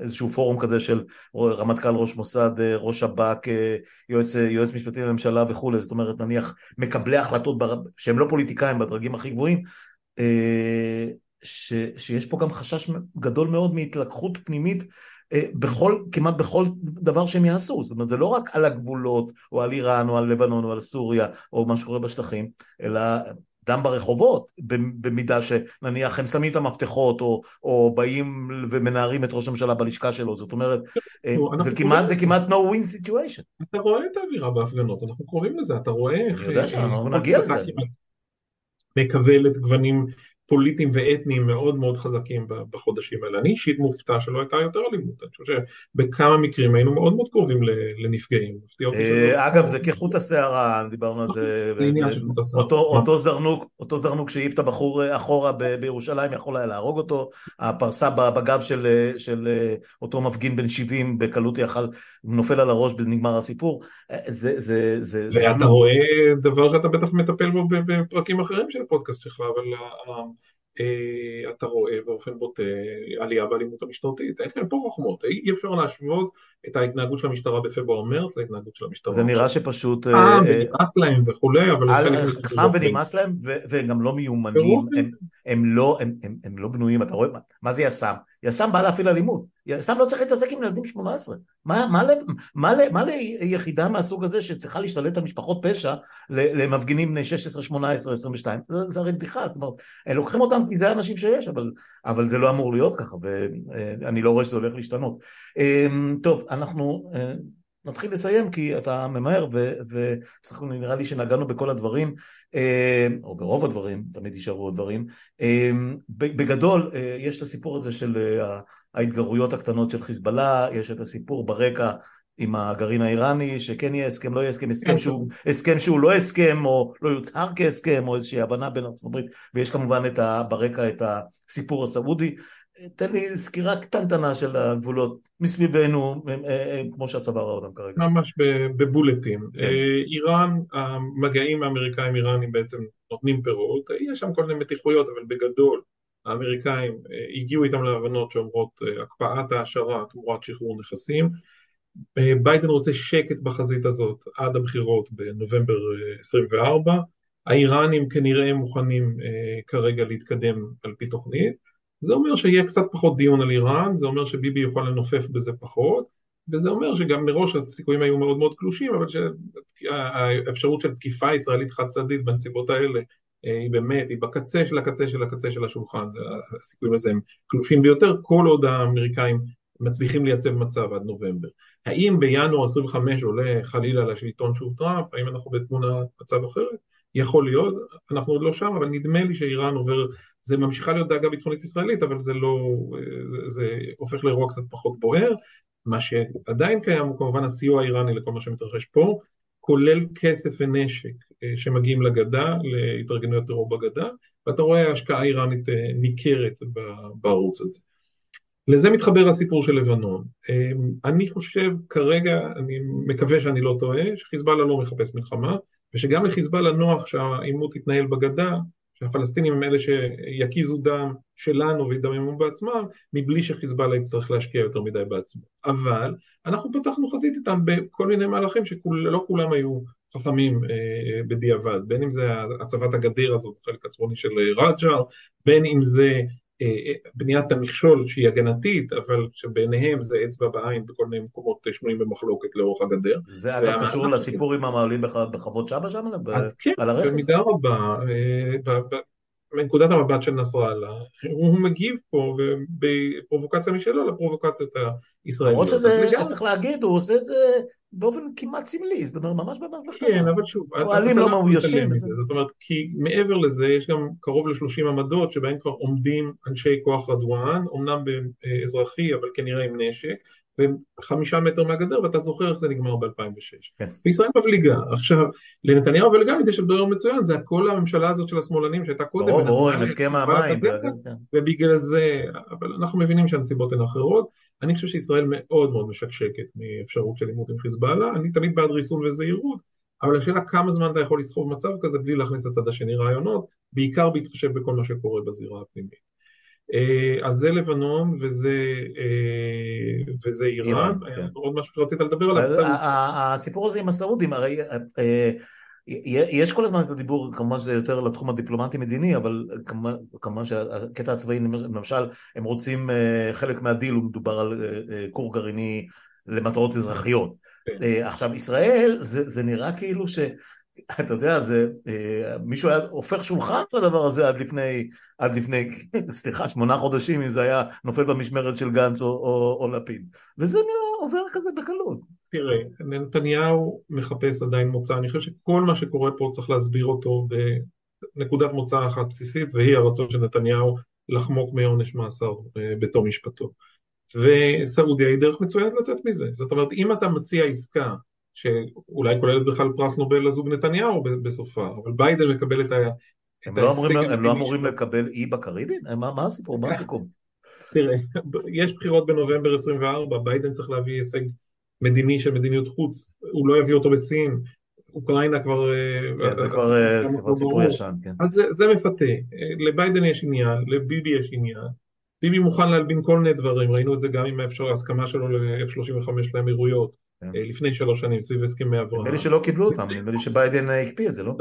איזשהו פורום כזה של רמטכ"ל, ראש מוסד, אה, ראש שב"כ, אה, יועץ, אה, יועץ משפטי לממשלה וכולי, זאת אומרת נניח מקבלי החלטות בר... שהם לא פוליטיקאים בדרגים הכי גבוהים, ש, שיש פה גם חשש גדול מאוד מהתלקחות פנימית בכל, כמעט בכל דבר שהם יעשו, זאת אומרת זה לא רק על הגבולות או על איראן או על לבנון או על סוריה או מה שקורה בשטחים, אלא דם ברחובות במידה שנניח הם שמים את המפתחות או, או באים ומנערים את ראש הממשלה בלשכה שלו, זאת אומרת אה, זה כמעט, זה כמעט no win situation. אתה רואה את האווירה בהפגנות, אנחנו קרובים לזה, אתה רואה איך... אני יודע שאנחנו נגיע לזה. מקבלת גוונים פוליטיים ואתניים מאוד מאוד חזקים בחודשים האלה. אני אישית מופתע שלא הייתה יותר אלימות, אני חושב שבכמה מקרים היינו מאוד מאוד קרובים לנפגעים. אגב זה כחוט השערה, דיברנו על זה, אותו זרנוק, אותו זרנוק שהעיף את הבחור אחורה בירושלים יכול היה להרוג אותו, הפרסה בגב של אותו מפגין בן 70 בקלות יכל נופל על הראש ונגמר הסיפור, זה... ואתה רואה דבר שאתה בטח מטפל בו בפרקים אחרים של הפודקאסט שלך, אבל אתה רואה באופן בוטה עלייה באלימות המשטרתית, אין פה חוכמות, אי אפשר להשוות את ההתנהגות של המשטרה בפברואר-מרץ להתנהגות של המשטרה. זה נראה שפשוט... אה, ונמאס להם וכולי, אבל... חם ונמאס להם, והם גם לא מיומנים, הם לא בנויים, אתה רואה, מה זה יס"מ? יס"מ בא להפעיל אלימות, יס"מ לא צריך להתעסק עם ילדים 18, מה ליחידה מהסוג הזה שצריכה להשתלט על משפחות פשע למפגינים בני 16, 18, 22, זה הרי בדיחה, זאת אומרת, לוקחים אותם כי זה האנשים שיש, אבל זה לא אמור להיות ככה, ואני לא רואה שזה הולך להשתנות. טוב, אנחנו נתחיל לסיים כי אתה ממהר ובסך הכל נראה לי שנגענו בכל הדברים אה, או ברוב הדברים, תמיד יישארו עוד דברים. אה, בגדול יש את הסיפור הזה של ההתגרויות הקטנות של חיזבאללה, יש את הסיפור ברקע עם הגרעין האיראני, שכן יהיה הסכם, לא יהיה הסכם, הסכם כן. שהוא, הסכם שהוא לא הסכם, או לא יוצהר כהסכם, או איזושהי הבנה בין ארצות הברית, ויש כמובן את ה, ברקע את הסיפור הסעודי. תן לי סקירה קטנטנה של הגבולות מסביבנו, אה, אה, כמו שהצבא ראה אותם כרגע. ממש בבולטים. כן. אה, איראן, המגעים האמריקאים איראנים בעצם נותנים פירות, יש שם כל מיני מתיחויות, אבל בגדול האמריקאים הגיעו איתם להבנות שאומרות הקפאת ההשערה תמורת שחרור נכסים. ביידן רוצה שקט בחזית הזאת עד הבחירות בנובמבר 24, האיראנים כנראה מוכנים כרגע להתקדם על פי תוכנית. זה אומר שיהיה קצת פחות דיון על איראן, זה אומר שביבי יוכל לנופף בזה פחות, וזה אומר שגם מראש הסיכויים היו מאוד מאוד קלושים, אבל שהאפשרות של תקיפה ישראלית חד צדדית בנסיבות האלה אה, היא באמת, היא בקצה של הקצה של הקצה של השולחן, זה, הסיכויים לזה הם קלושים ביותר, כל עוד האמריקאים מצליחים לייצב מצב עד נובמבר. האם בינואר 25 עולה חלילה לשלטון שוב טראמפ, האם אנחנו בתמונה מצב אחרת? יכול להיות, אנחנו עוד לא שם, אבל נדמה לי שאיראן עובר זה ממשיכה להיות דאגה ביטחונית ישראלית, אבל זה לא, זה, זה הופך לאירוע קצת פחות בוער. מה שעדיין קיים הוא כמובן הסיוע האיראני לכל מה שמתרחש פה, כולל כסף ונשק אה, שמגיעים לגדה, להתארגנויות טרור בגדה, ואתה רואה השקעה איראנית אה, ניכרת בערוץ הזה. לזה מתחבר הסיפור של לבנון. אה, אני חושב כרגע, אני מקווה שאני לא טועה, שחיזבאללה לא מחפש מלחמה, ושגם לחיזבאללה נוח שהעימות יתנהל בגדה, שהפלסטינים הם אלה שיקיזו דם שלנו וידממו בעצמם, מבלי שחיזבאללה יצטרך להשקיע יותר מדי בעצמו. אבל אנחנו פתחנו חזית איתם בכל מיני מהלכים שלא כולם היו חכמים אה, בדיעבד, בין אם זה הצבת הגדר הזאת בחלק הצפוני של רג'ר, בין אם זה אה, אה, בניית המכשול שהיא הגנתית, אבל שביניהם זה אצבע בעין בכל מיני מקומות שנויים במחלוקת לאורך הגדר. זה אגב קשור לסיפור עם המעלים בחוות שבא שם? אז כן, במידה רבה, אה, מנקודת המבט של נסראללה, הוא מגיב פה בפרובוקציה משלו לפרובוקציות הישראליות. למרות שזה, צריך להגיד, הוא עושה את זה באופן כמעט סמלי, זאת אומרת, ממש ממש בחדר. כן, אבל שוב, פועלים לא מאוישים. זאת אומרת, כי מעבר לזה יש גם קרוב ל-30 עמדות שבהן כבר עומדים אנשי כוח רדואן, אמנם באזרחי, אבל כנראה עם נשק, וחמישה מטר מהגדר, ואתה זוכר איך זה נגמר ב-2006. כן. וישראל מבליגה. עכשיו, לנתניהו ולגלית יש דבר מצוין, זה הכל הממשלה הזאת של השמאלנים שהייתה קודם. ברור, ברור, עם הסכם המים. ובגלל זה, אבל אנחנו מבינים שהנסיבות הן אחרות. אני חושב שישראל מאוד מאוד משקשקת מאפשרות של עימות עם חיזבאללה, אני תמיד בעד ריסון וזהירות, אבל השאלה כמה זמן אתה יכול לסחוב מצב כזה בלי להכניס לצד השני רעיונות, בעיקר בהתחשב בכל מה שקורה בזירה הפנימית. אה, אז זה לבנון וזה, אה, וזה איראן, כן. עוד משהו שרצית לדבר עליו? הסיפור הזה עם הסעודים, הרי אה, יש כל הזמן את הדיבור, כמובן שזה יותר לתחום הדיפלומטי-מדיני, אבל כמובן שהקטע הצבאי, למשל, הם רוצים, חלק מהדיל הוא מדובר על כור גרעיני למטרות אזרחיות. כן. עכשיו, ישראל, זה, זה נראה כאילו ש... אתה יודע, זה, מישהו היה הופך שולחן לדבר הזה עד לפני, עד לפני, סליחה, שמונה חודשים, אם זה היה נופל במשמרת של גנץ או, או, או לפיד. וזה נראה עובר כזה בקלות. תראה, נתניהו מחפש עדיין מוצא, אני חושב שכל מה שקורה פה צריך להסביר אותו בנקודת מוצא אחת בסיסית, והיא הרצון של נתניהו לחמוק מעונש מאסר אה, בתום משפטו. וסעודיה היא דרך מצוינת לצאת מזה. זאת אומרת, אם אתה מציע עסקה שאולי כוללת בכלל פרס נובל לזוג נתניהו בסופה, אבל ביידן מקבל את ה... הם לא אמורים, הם לא אמורים לקבל אי בקריביים? מה, מה הסיפור? מה הסיכום? תראה, יש בחירות בנובמבר 24, ביידן צריך להביא הישג מדיני של מדיניות חוץ, הוא לא יביא אותו בסין, אוקראינה כבר... אה, כן, זה כבר אה, סיפור ישן, כן. אז זה מפתה. לביידן יש עניין, לביבי יש עניין. ביבי מוכן להלבין כל מיני דברים, ראינו את זה גם עם ההסכמה שלו ל-F-35 לאמירויות. אה, לפני שלוש שנים, סביב הסכמי אברהם. נדמה לי שלא קיבלו אותם, נדמה לי שביידן הקפיא את זה, לא?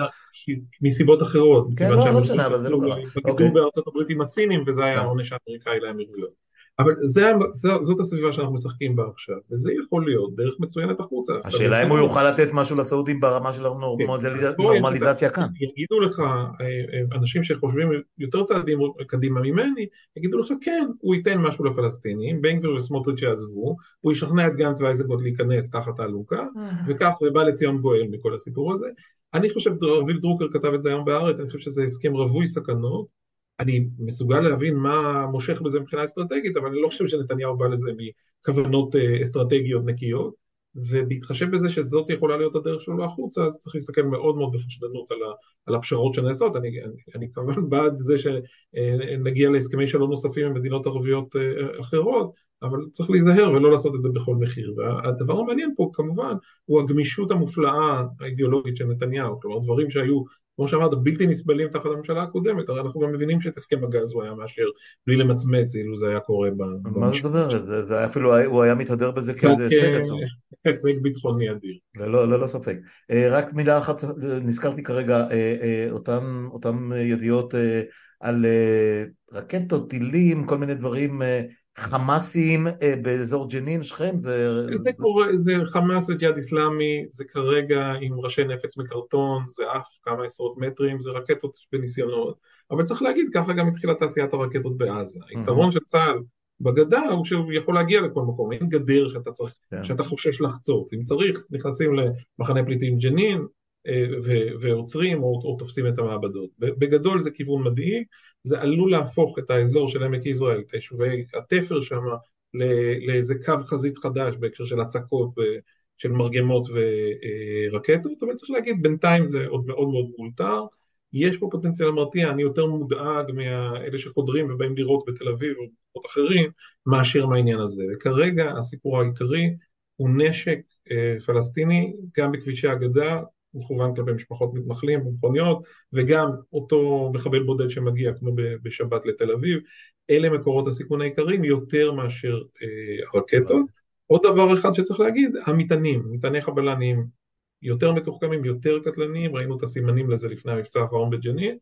מסיבות אחרות. כן, לא, לא משנה, אבל זה לא קרה. הם אוקיי. בארצות הברית עם הסינים, וזה היה העונש האמריקאי לאמירויות. אבל זה, זה, זאת הסביבה שאנחנו משחקים בה עכשיו, וזה יכול להיות דרך מצוינת החוצה. השאלה אם הוא יוכל לתת משהו לסעודים ברמה של הנורמליזציה כאן. יגידו לך אה, אה, אנשים שחושבים יותר צעדים קדימה ממני, יגידו לך כן, הוא ייתן משהו לפלסטינים, בן גביר וסמוטריץ' יעזבו, הוא ישכנע את גנץ ואייזגוט להיכנס תחת האלונקה, וכך ובא לציון גואל מכל הסיפור הזה. אני חושב, רביב דרוקר כתב את זה היום בארץ, אני חושב שזה הסכם רווי סכנות. אני מסוגל להבין מה מושך בזה מבחינה אסטרטגית, אבל אני לא חושב שנתניהו בא לזה מכוונות אה, אסטרטגיות נקיות, ובהתחשב בזה שזאת יכולה להיות הדרך שלו החוצה, אז צריך להסתכל מאוד מאוד בחשדנות על, על הפשרות שנעשות. אני, אני, אני כמובן בעד זה שנגיע להסכמי שלום נוספים עם מדינות ערביות אה, אחרות, אבל צריך להיזהר ולא לעשות את זה בכל מחיר. והדבר המעניין פה כמובן הוא הגמישות המופלאה האידיאולוגית של נתניהו, כלומר דברים שהיו כמו שאמרת, בלתי נסבלים תחת הממשלה הקודמת, הרי אנחנו גם מבינים שאת הסכם הגז הוא היה מאשר בלי למצמץ, אילו זה היה קורה במשפט. מה זאת אומרת? זה, זה אפילו, הוא היה מתהדר בזה כאיזה הישג עצום. הישג ביטחוני אדיר. ללא, ללא ספק. אה, רק מילה אחת, נזכרתי כרגע, אה, אה, אותן, אותן ידיעות על רקטות, טילים, כל מיני דברים חמאסים באזור ג'נין, שכם, זה... זה, זה קורה, זה חמאס וג'יהאד איסלאמי, זה כרגע עם ראשי נפץ מקרטון, זה עף כמה עשרות מטרים, זה רקטות בניסיונות, אבל צריך להגיד, ככה גם התחילה תעשיית הרקטות בעזה. היתרון של צה"ל בגדה הוא שהוא יכול להגיע לכל מקום, אין גדר שאתה צריך, כן. שאתה חושש לחצות, אם צריך נכנסים למחנה פליטים ג'נין, ועוצרים או, או תופסים את המעבדות. בגדול זה כיוון מדאיג, זה עלול להפוך את האזור של עמק יזרעאל, את יישובי התפר שם, לאיזה קו חזית חדש בהקשר של הצקות של מרגמות ורקטות, אבל צריך להגיד בינתיים זה עוד מאוד מאוד מאולתר, יש פה פוטנציאל מרתיע, אני יותר מודאג מאלה שחודרים ובאים לירות בתל אביב או במקומות אחרים, מאשר מהעניין הזה. וכרגע הסיפור העיקרי הוא נשק אה, פלסטיני, גם בכבישי הגדה, מכוון כלפי משפחות מתנחלים במכוניות, וגם אותו מחבל בודד שמגיע כמו בשבת לתל אביב, אלה מקורות הסיכון העיקריים יותר מאשר אה, הרקטות. עוד דבר אחד שצריך להגיד, המטענים, מטעני חבלניים יותר מתוחכמים, יותר קטלניים, ראינו את הסימנים לזה לפני המבצע האחרון בג'נין,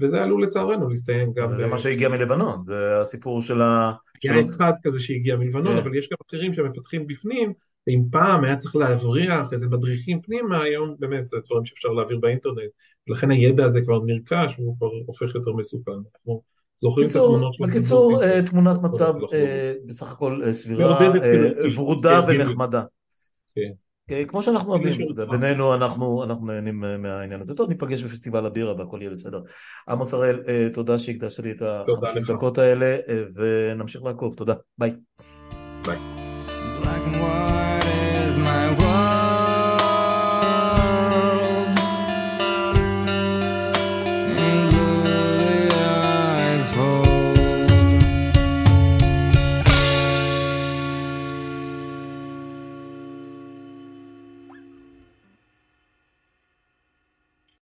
וזה עלול לצערנו להסתיים גם... זה ב... מה שהגיע מלבנון, זה הסיפור של ה... היה אחד כזה שהגיע מלבנון, yeah. כן. אבל יש גם אחרים שמפתחים בפנים, ואם פעם היה צריך להבריח איזה מדריכים פנימה, היום באמת זה דברים שאפשר להעביר באינטרנט, ולכן הידע הזה כבר נרכש והוא כבר הופך יותר מסוכן. אנחנו זוכרים את התמונות שלנו. בקיצור, אה, תמונת מצב אה, בסך הכל אה, סבירה, ורודה כן, ונחמדה. כן. כמו שאנחנו אוהבים, בינינו אנחנו נהנים מהעניין הזה. טוב, ניפגש בפסטיבל הבירה והכל יהיה בסדר. עמוס הראל, תודה שהקדשת לי את ה-50 דקות האלה, ונמשיך לעקוב. תודה, ביי. ביי.